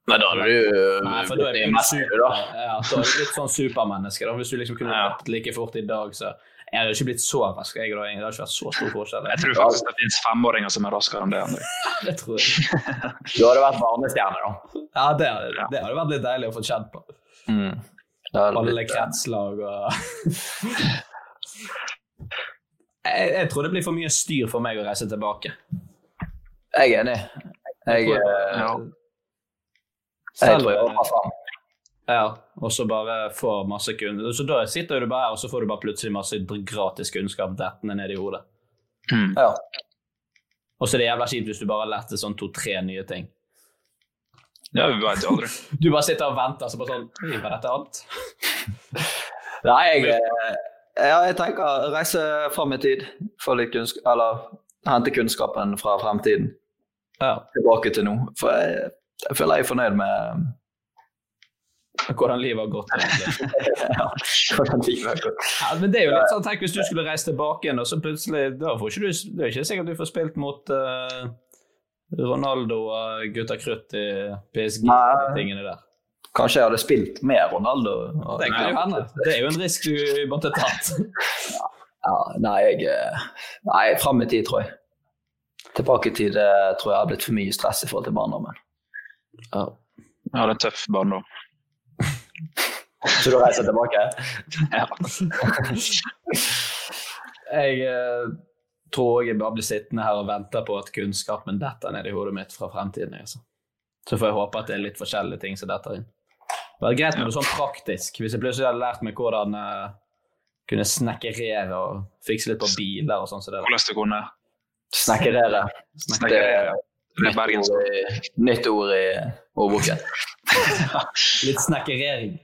Nei, da hadde du Nei, for da er mest, super, da. ja, da er du litt sånn supermenneske. Da. Hvis du liksom kunne vært like fort i dag, så jeg hadde ikke blitt så rask. Jeg, da, det hadde ikke vært så stor forskjell. Jeg tror faktisk det finnes femåringer som er raskere enn det. Andre. det tror jeg. Du hadde vært barnestjerne, da. Ja, det, hadde- det hadde vært litt deilig å få kjent på. Mm. Alle litt... kretslag og jeg, jeg tror det blir for mye styr for meg å reise tilbake. Jeg er enig. Jeg, tror jeg, ja. jeg tror jeg hopper fram. Ja, og så bare får masse kunnskap. Så da sitter du bare her, og så får du bare plutselig masse gratis kunnskap dettende ned i hodet. Ja. Og så er det jævla kjipt hvis du bare har lært sånn to-tre nye ting. Ja, vi veit jo aldri. Du bare sitter og venter, så bare sånn var dette alt? Nei, jeg, eh, ja, jeg tenker reise fram i tid. Få litt kunnskap, eller hente kunnskapen fra fremtiden. Tilbake til nå. For jeg, jeg føler jeg er fornøyd med Hvordan livet har gått. ja, hvordan livet har gått. Ja, men det er jo litt sånn, tenk hvis du skulle reise tilbake igjen, og så plutselig da får ikke du, Det er ikke sikkert du får spilt mot uh, Ronaldo og gutta krutt i PSG Nei. og de tingene der. Kanskje jeg hadde spilt med Ronaldo. Det nei, jo. Det er jo en risk du måtte tatt. Ja, nei, jeg eh, Nei, fram i tid, tror jeg. Tilbake i tid eh, tror jeg har blitt for mye stress i forhold til barndommen. Ja. ja, det er tøff barndom. Så du reiser tilbake? Ja. Jeg eh, tror jeg bare blir sittende her og vente på at kunnskapen detter ned i hodet mitt fra fremtiden. Altså. Så får jeg håpe at det er litt forskjellige ting som detter inn. Det var greit med noe sånn praktisk. Hvis jeg plutselig hadde lært meg hvordan eh, kunne snekkerere og fikse litt på biler og sånn. Så det Hvordan du kunne Snekkerere. Snekkerere. Det er bergensk. Nytt ord i- Nytt ord i ordboken. Litt snekkerering.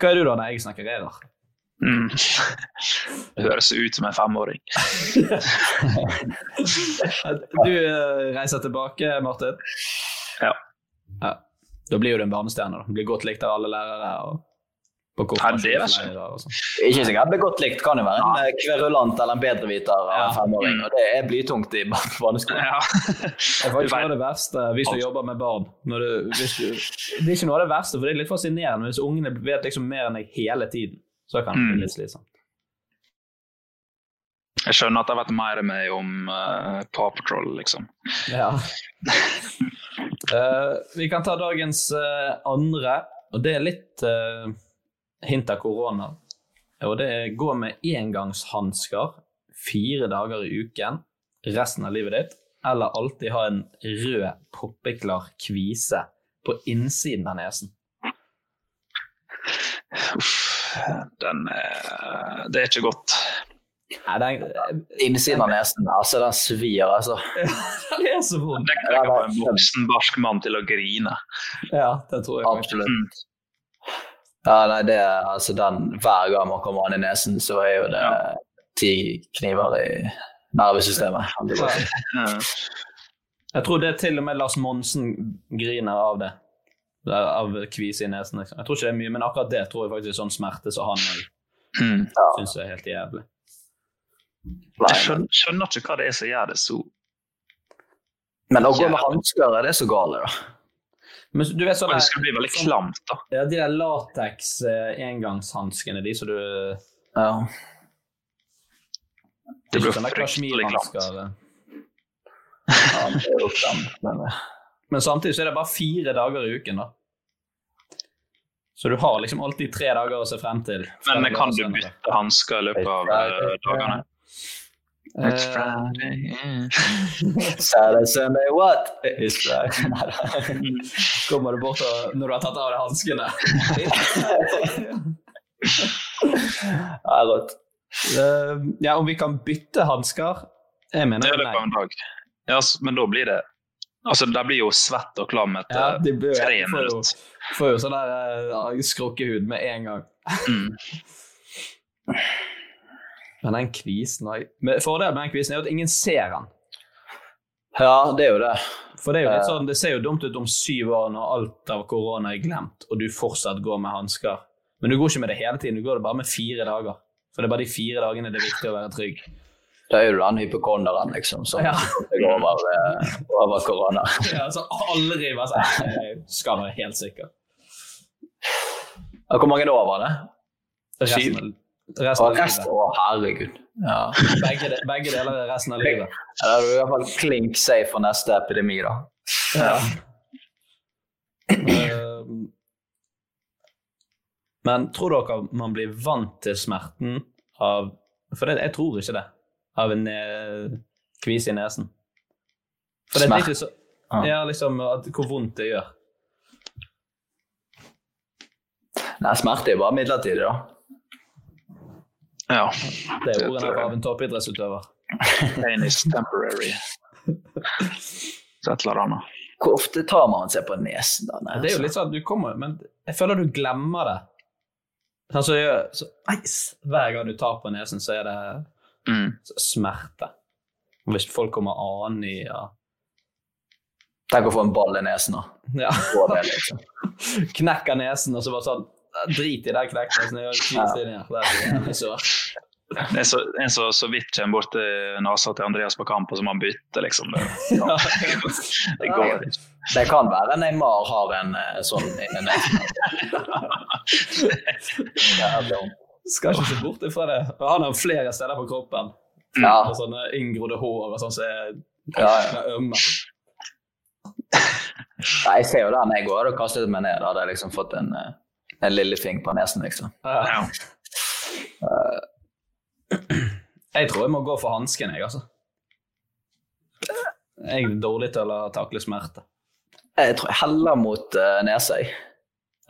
Hva er du da når jeg snekkererer? Mm. Det høres ut som en femåring. Du eh, reiser tilbake, Martin? Ja. ja. Da blir jo du en barnestjerne. Blir godt likt av alle lærere. og Ja, det er. Ikke sikkert begått likt, godt likt. Kan jo være en ja. kverulant eller en bedreviter av en femåring. Og det er blytungt i barneskolen. barneskolen. Det er faktisk noe av det verste hvis du jobber med barn. Når du, hvis du, det er ikke noe av det verste, for det er litt fascinerende. Hvis ungene vet liksom mer enn deg hele tiden, så kan det Mm. bli litt slitsomt. Jeg skjønner at det har vært mer med om uh, Paw Patrol, liksom. Ja. uh, vi kan ta dagens uh, andre, og det er litt eh, hint av korona. Og det er gå med engangshansker fire dager i uken resten av livet ditt, eller alltid ha en rød, poppeklar kvise på innsiden av nesen. Den er Det er ikke godt. Nei, den, Innsiden av nesen, altså den svir, altså. den er så vond. Det kan få en voksen, barsk mann til å grine. Ja, det tror jeg. Absolutt. Ja, nei, det er altså den Hver gang man kommer an i nesen, så er jo det ti kniver i nervesystemet. Ja. jeg tror det er til og med Lars Monsen griner av det. Av kvise i nesen. Liksom. Jeg tror ikke det er mye, men akkurat det tror jeg faktisk er sånn smerte som han Mm. syns er helt jævlig. Jeg skjønner, skjønner ikke hva det er som gjør det så Men å gå med hansker, er det så gale, da? Men du vet sånn Det skal bli veldig klamt, da. Ja, de der lateks eh, de som du Ja. Det blir fryktelig klamt. ja det er jo klamt, men eh, Men samtidig så er det bare fire dager i uken, da. Så du har liksom alltid tre dager å se frem til. Men kan du bytte hansker i løpet av dagene? dagene? It's Eh, Friday, yeah. Saturday, Sunday, what? It's Friday. Kommer du bort og, når du har tatt av deg hanskene? Ja, rått. Uh, ja, om vi kan bytte hansker? Jeg mener Det er det på en dag. Ja, men da blir det Altså, de blir jo svett og klam etter Ja, de blir, tre minutter. får jo sånn der uh, skrukkehud med en gang. Mm. Men den kvisen har jeg- Men Fordelen med den kvisen er jo at ingen ser den. Ja, det er jo det. For det er jo litt Eh. sånn, det ser jo dumt ut om syv år når alt av korona er glemt, og du fortsatt går med hansker. Men du går ikke med det hele tiden, du går det bare med fire dager. For det er bare de fire dagene det er viktig å være trygg. Da er du den hypokonderen, liksom, som Ja. går over, eh, over korona. Ja, så aldri bare sånn skal være helt sikker. Hvor mange år var det? Syv? Resten av resten, livet. å, herregud. Ja. Begge, de- begge deler er resten av livet. Da er du i hvert fall klink safe for neste epidemi, da. Ja. Ehm, Men tror dere man blir vant til smerten av For det, jeg tror ikke det. Av en eh, kvise i nesen. For det er Smert? så Ja. Liksom at, hvor vondt det gjør. Nei, smerte er bare midlertidig, da. Ja. Det er ordene av en toppidrettsutøver. Pain is temporary. Så et eller annet. Hvor ofte tar man seg på nesen, da? Nei, Det er jo altså. litt sånn, at du kommer, men jeg føler du glemmer det. Sånn, så, så, hver gang du tar på nesen, så er det Mm. smerte. Og hvis folk kommer an i ja. Tenk å få en ball i nesen, da. ja. Liksom. Knekker nesen, og så bare sånn Drit i den. Jeg. Det er. Det er så, en som så vidt kommer bort til nesa til Andreas på kamp, og så må han bytte, liksom. Det, Ja. det går ikke. Det kan være Neymar har en eh, sånn nesen. Skal ikke se bort ifra det. Han har flere steder på kroppen. Ja. Og sånne inngrodde hår og sånn som er Ja, ja. ømme. Nei, jeg ser jo den jeg går og kastet meg ned. Da hadde jeg liksom fått en, eh, en lillefing på nesen, liksom. Ja. Jeg tror jeg må gå for hansken, jeg, altså. Jeg er dårlig til å takle smerte. Jeg tror jeg heller mot uh, nesa, jeg.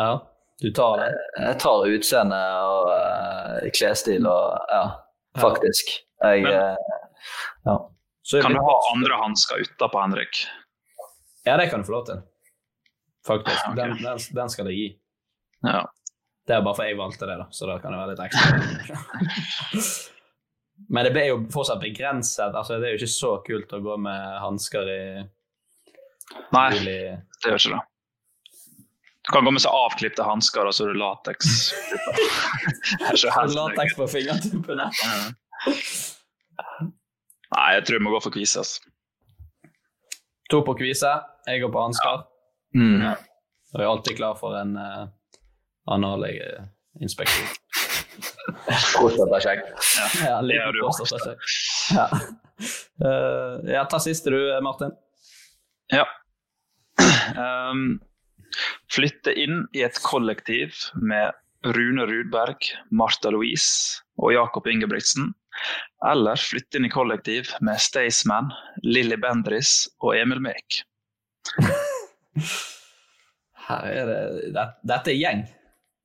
Ja, du tar det. Jeg tar utseende og uh, klesstil og ja, faktisk. Jeg Men- eh, ja. Så Kan du ha andre hansker utapå, Henrik? Ja, det kan du få lov til. Faktisk. Okay. Den, den, den skal jeg gi. Ja. Det er bare for jeg valgte det, da, så da kan det være litt ekstra. Men det ble jo fortsatt begrenset. altså Det er jo ikke så kult å gå med hansker i Nei, juli. det gjør ikke det. Du kan gå med så avklipte hansker, og så er det lateks. Lateks på fingertuppene. Nei, jeg tror jeg må gå for kvise. Altså. To på kvise, jeg går på hansker. Mm. Og jeg er alltid klar for en uh, analinspeksjon. Prostatasjekk. Ja, Ja, du prostatasjekk. Ja. Uh, ja, ta siste du, Martin. Ja. Um, flytte inn i et kollektiv med Rune Rudberg, Martha Louise og Jakob Ingebrigtsen. Eller flytte inn i kollektiv med Staysman, Lilly Bendris og Emil Mek. Her er det, det Dette er gjeng.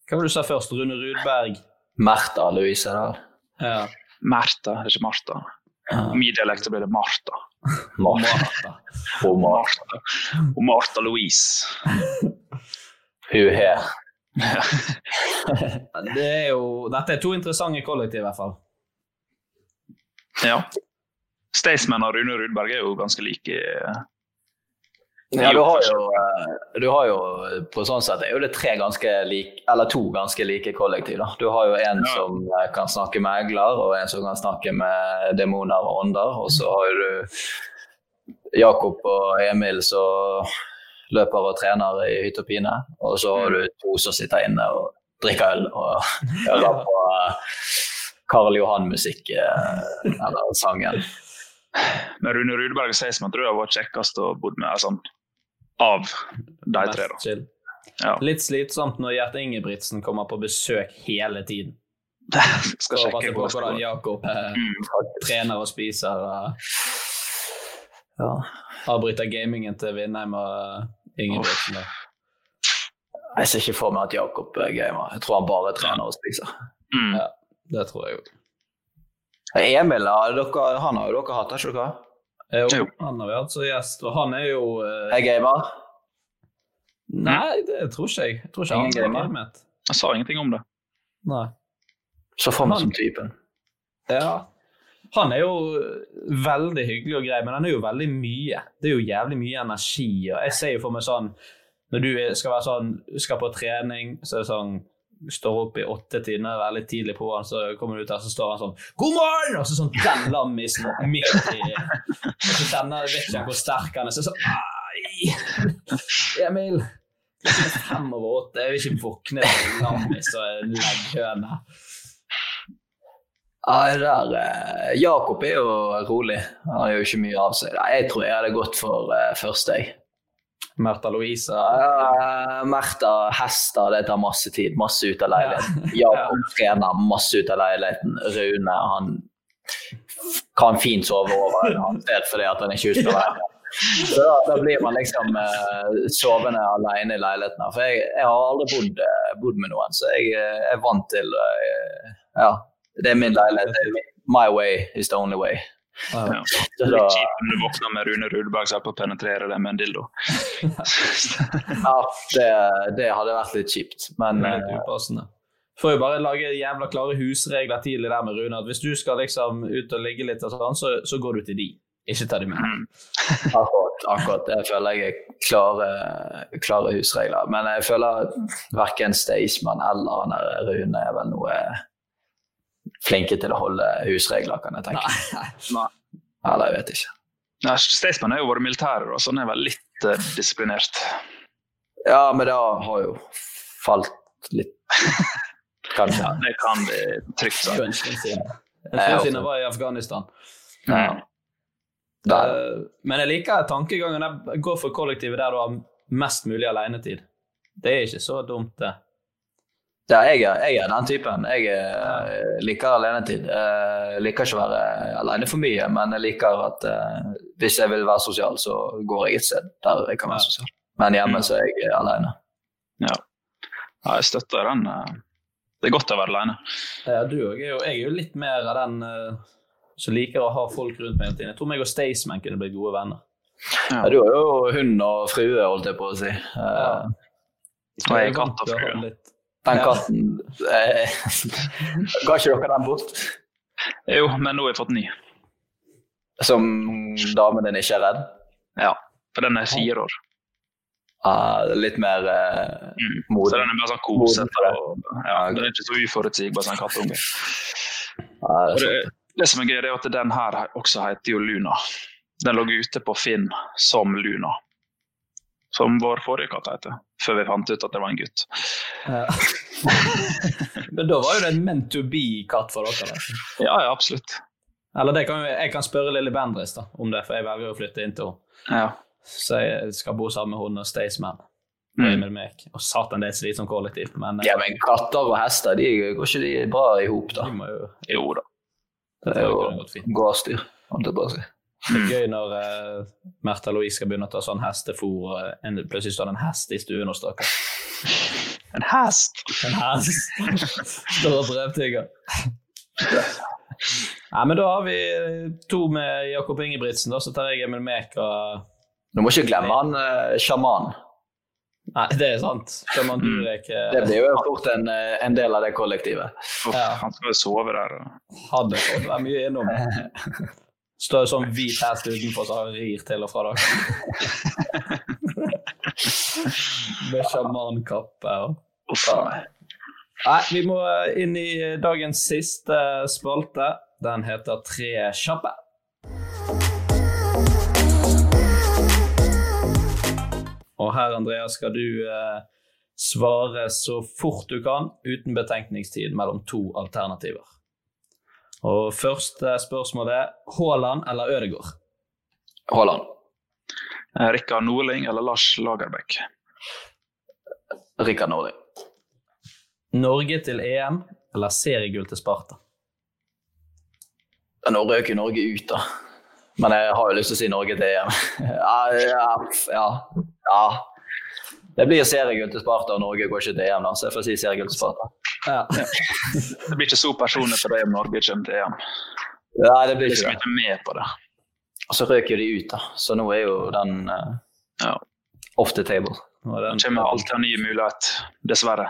Hva var det du sa først? Rune Rudberg? Märtha Louise, da. Ja. Märtha, det er ikke Martha. I min dialekt blir det Martha. Martha. Og Marta. Og Martha Louise. Hun her. Det er jo, dette er to interessante kollektiv, i hvert fall. Ja. Staysman og Rune Rudberg er jo ganske like. Ja, du har jo, eh, du har jo på sånn sett er jo det tre ganske like, eller to ganske like kollektiv. da. Du har jo en Ja. som eh, kan snakke med egler, og en som kan snakke med demoner og ånder. Og så har du Jakob og Emil som løper og trener i hytt og pine. Og så har du to som sitter inne og drikker øl og hører på eh, Karl Johan-musikk, eller sangen. Men Rune Rudberg som at tror jeg var kjekkest å bo med sånn, av de tre. da. Ja. Litt slitsomt når Gjert Ingebrigtsen kommer på besøk hele tiden. Skal Og sjekke passe på hvordan. Jakob eh, Mm. trener og spiser. Og Ja. avbryter gamingen til Vindheim og Ingebrigtsen. da. Jeg ser ikke for meg at Jakob er gamer. Jeg tror han bare trener og spiser. Mm. Ja, det tror jeg òg. Emil han har jo dere hatt, har ikke dere? Jo, Jo. han har vi hatt som gjest, og han er jo eh, Er gamer? Nei, det tror ikke jeg. Jeg tror ikke Ingen han er gamer? Jeg sa ingenting om det. Nei. Så for meg som typen. Ja. Han er jo veldig hyggelig og grei, men han er jo veldig mye. Det er jo jævlig mye energi. og Jeg ser jo for meg sånn Når du skal være sånn, skal på trening, så er det sånn står opp i åttetiden og er veldig tidlig på han, så kommer du ut her, så står han sånn 'God morgen!' Og så sånn den lammisen midt i Og så kjenner vet ikke hvor sterk han er. Så sånn! Emil! Fem over åtte. Jeg vil ikke våkne til en lammis og en legghøne. Ja, det der, eh, Jakob er jo rolig. Han gjør jo ikke mye av seg. Jeg tror jeg hadde gått for uh, første, jeg. Märtha Louise. Uh, Märtha Hester, det tar masse tid. Masse ut av leiligheten. Jakob trener masse ut av leiligheten. Rune, han kan fint sove over han sted fordi at han ikke husker veien. Så da, da blir man liksom uh, sovende alene i leiligheten. For jeg, jeg har aldri bodd, uh, bodd med noen, så jeg uh, er vant til uh, Ja, det er min leilighet. Er My way is the only way. Ja. Så Det er da- litt kjipt om du våkner med Rune Rudberg som er på å penetrere deg med en dildo. Ja, det, det hadde vært litt kjipt, men litt upassende. Får jo bare lage jævla klare husregler tidlig der med Rune. At hvis du skal liksom ut og ligge litt, og sånn, så, så går du til de. Ikke ta de med. Akkurat, akkurat. Jeg føler jeg er klare, klare husregler. Men jeg føler verken Staysman eller han der Rune er vel noe flinke til å holde husregler, kan jeg tenke. Nei. Eller jeg vet ikke. Nei, Staysman har jo vært militær, og sånn er vel litt eh, disiplinert. Ja, men det har jo falt litt, kanskje. Ja, det kan vi trygt si. En stund siden. Stund altså. jeg var i Afghanistan. Ja. Der. Eh, Men jeg liker tankegangen. Jeg går for kollektivet der du har mest mulig alenetid. Det er ikke så dumt, det. Ja, jeg, er, jeg er den typen. Jeg er, liker alenetid. Jeg liker ikke å være alene for mye, men jeg liker at uh, hvis jeg vil være sosial, så går jeg et sted der jeg kan være sosial. Men hjemme så er jeg alene. Ja. ja, jeg støtter den. eh. Det er godt å være alene. Ja, du òg Jeg er jo litt mer av den uh, som liker å ha folk rundt meg hele tiden. Jeg tror meg og Staysman kunne blitt gode venner. Ja, du har jo hund og frue, holdt jeg på å si. Eh, Og jeg er katt og frue. Den katten eh, Ga ikke dere den bort? Jo, men nå har jeg fått ny. Som damen din ikke er redd? Ja, for den er fire år. Ah, litt mer eh, Mm. moden. Så den er bare sånn kosete. Ja, den er ikke så uforutsigbar som en kattunge. Det det, det som er gøy, det er at den her også heter jo Luna. Den lå ute på Finn som Luna. Som vår forrige katt heter, før vi fant ut at det var en gutt. Ja. Men da var jo det en meant to be-katt for dere. Da. Ja, ja, absolutt. Eller det kan, jeg kan spørre Lilly Bendriss om det, for jeg velger å flytte inn til henne. Ja. Så jeg skal bo sammen med henne og Staysman. Mm. Mm. Med meg. Og satan, det er et slitsomt kollektiv. Men, Ja, men katter og hester, de går ikke de bra i hop, da? de må jo, Jo da. Det er jo gårdsdyr, holdt jeg på å si. Det er gøy når uh, Märtha Louise skal begynne å ta sånn hestefôr, og en, plutselig står det en hest i stuen hos dere. En hest! En hest! Står og brevtygger. Nei, men da har vi to med Jakob Ingebrigtsen, da, så tar jeg Emil Mek og Du må ikke glemme han uh, sjaman. Nei, det er sant. Sjaman Durek uh, Det blir jo fort en, eh, en del av det kollektivet. Uff, Ja. Han skal jo sove der. og- hadde fått være mye innom. Står sånn hvit hest utenfor som rir til og fra dere. Med sjamankappe og Uff a meg. Nei, vi må inn i dagens siste spalte. Den heter Tre kjappe. Og her, Andreas, skal du eh, svare så fort du kan, uten betenkningstid mellom to alternativer. Og første spørsmål er Haaland eller Ødegaard? Haaland. Eh, Rikard Norling eller Lars Lagerbäck? Rikard Norling. Norge til EM eller seriegull til Sparta? Nå røk jo Norge ut, da. Men jeg har jo lyst til å si Norge til EM. Ja, ja, ja, ja. Det blir seriegull til Sparta, og Norge går ikke til EM, da, så jeg får si seriegull til Sparta. Ja. Det blir ikke så personlig for deg om Norge kommer til EM. Nei, det Det blir ikke ikke det. ikke med på det. Og så røk jo de ut, da. Så nå er jo den uh, Ja. off the table. Og den- kommer alltid en ny mulighet, dessverre.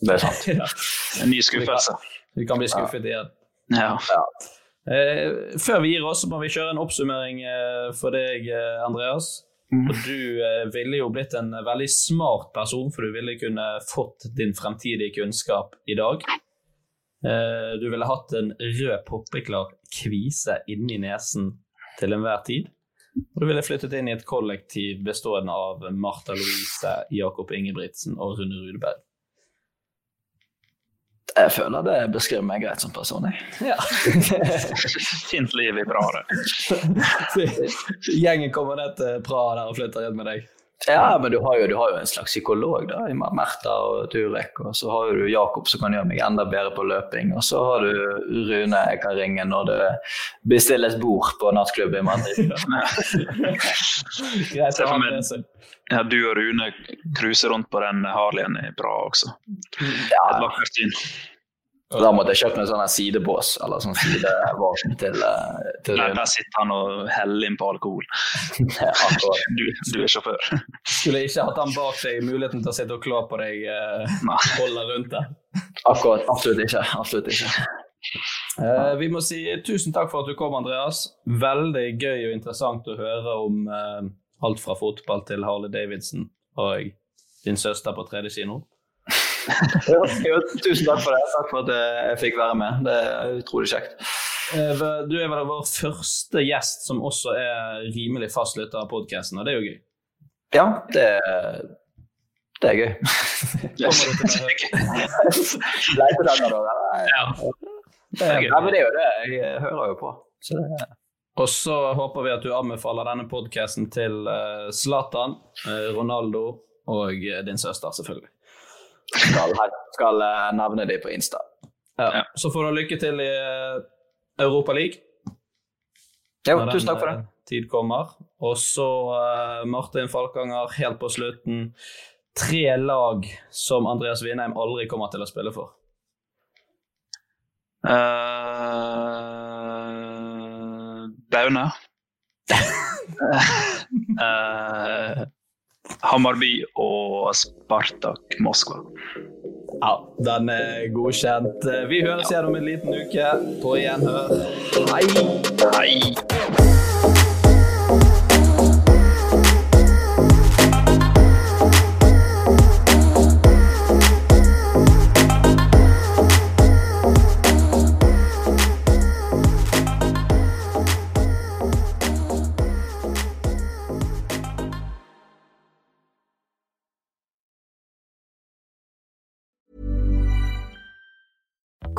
Det er sant. Ja, En ny skuffelse. vi kan bli skuffet igjen. Ja. Eh, før vi gir oss, så må vi kjøre en oppsummering eh, for deg, eh, Andreas. Og du eh, ville jo blitt en veldig smart person, for du ville kunne fått din fremtidige kunnskap i dag. Eh, du ville hatt en rød poppeklar kvise inni nesen til enhver tid. Og du ville flyttet inn i et kollektiv bestående av Martha Louise, Jakob Ingebrigtsen og Rune Rudeberg. Jeg føler det beskriver meg greit som person. Jeg. Ja. Fint liv i Praha. Gjengen kommer ned til Praha der og flytter inn med deg. Ja, men du har, jo, du har jo en slags psykolog da, i Merta og Turek. Og så har du Jakob som kan gjøre meg enda bedre på løping. Og så har du Rune jeg kan ringe når det bestilles bord på nattklubb i Madrid. Greit ja, du og Rune cruiser rundt på den Harleyen i bra også. Ja, Et vakkert syn. Da måtte jeg kjøpt meg sånn sidebås eller sånn sidevåpen til, eh, til Nei, der sitter han og heller inn på alkohol. Du, du er sjåfør. Skulle ikke hatt han bak deg, muligheten til å sitte og klå på deg, eh, holde rundt deg. Akkurat. Absolutt ikke. Absolutt ikke. Uh, vi må si tusen takk for at du kom, Andreas. Veldig gøy og interessant å høre om uh, alt fra fotball til Harley Davidson og din søster på 3D-kino. Jo, jo, tusen takk for det. Takk for at jeg fikk være med. Det er utrolig kjekt. Eh, Du er vel vår første gjest som også er rimelig fast lytter av podkasten, og det er jo gøy. Ja, det, det er gøy. Å Leitedager, da. Ja. Det er, ja, men det er jo det. Jeg hører jo på. Så det, Og så håper vi at du anbefaler denne podkasten til eh, Zlatan, eh, Ronaldo og din søster, selvfølgelig. Skal, skal eh, nevne de på Insta. Ja. Så får du lykke til i eh, Europa League. Jo, når tusen takk for det. eh, Tid kommer. Og så uh, Martin Falkanger, helt på slutten. Tre lag som Andreas Winheim aldri kommer til å spille for. Uh, Baune. Eh, Hammarby og Spartak Moskva. Ja, den er godkjent. Vi høres igjen om en liten uke. På gjenhør. Hei! Hei!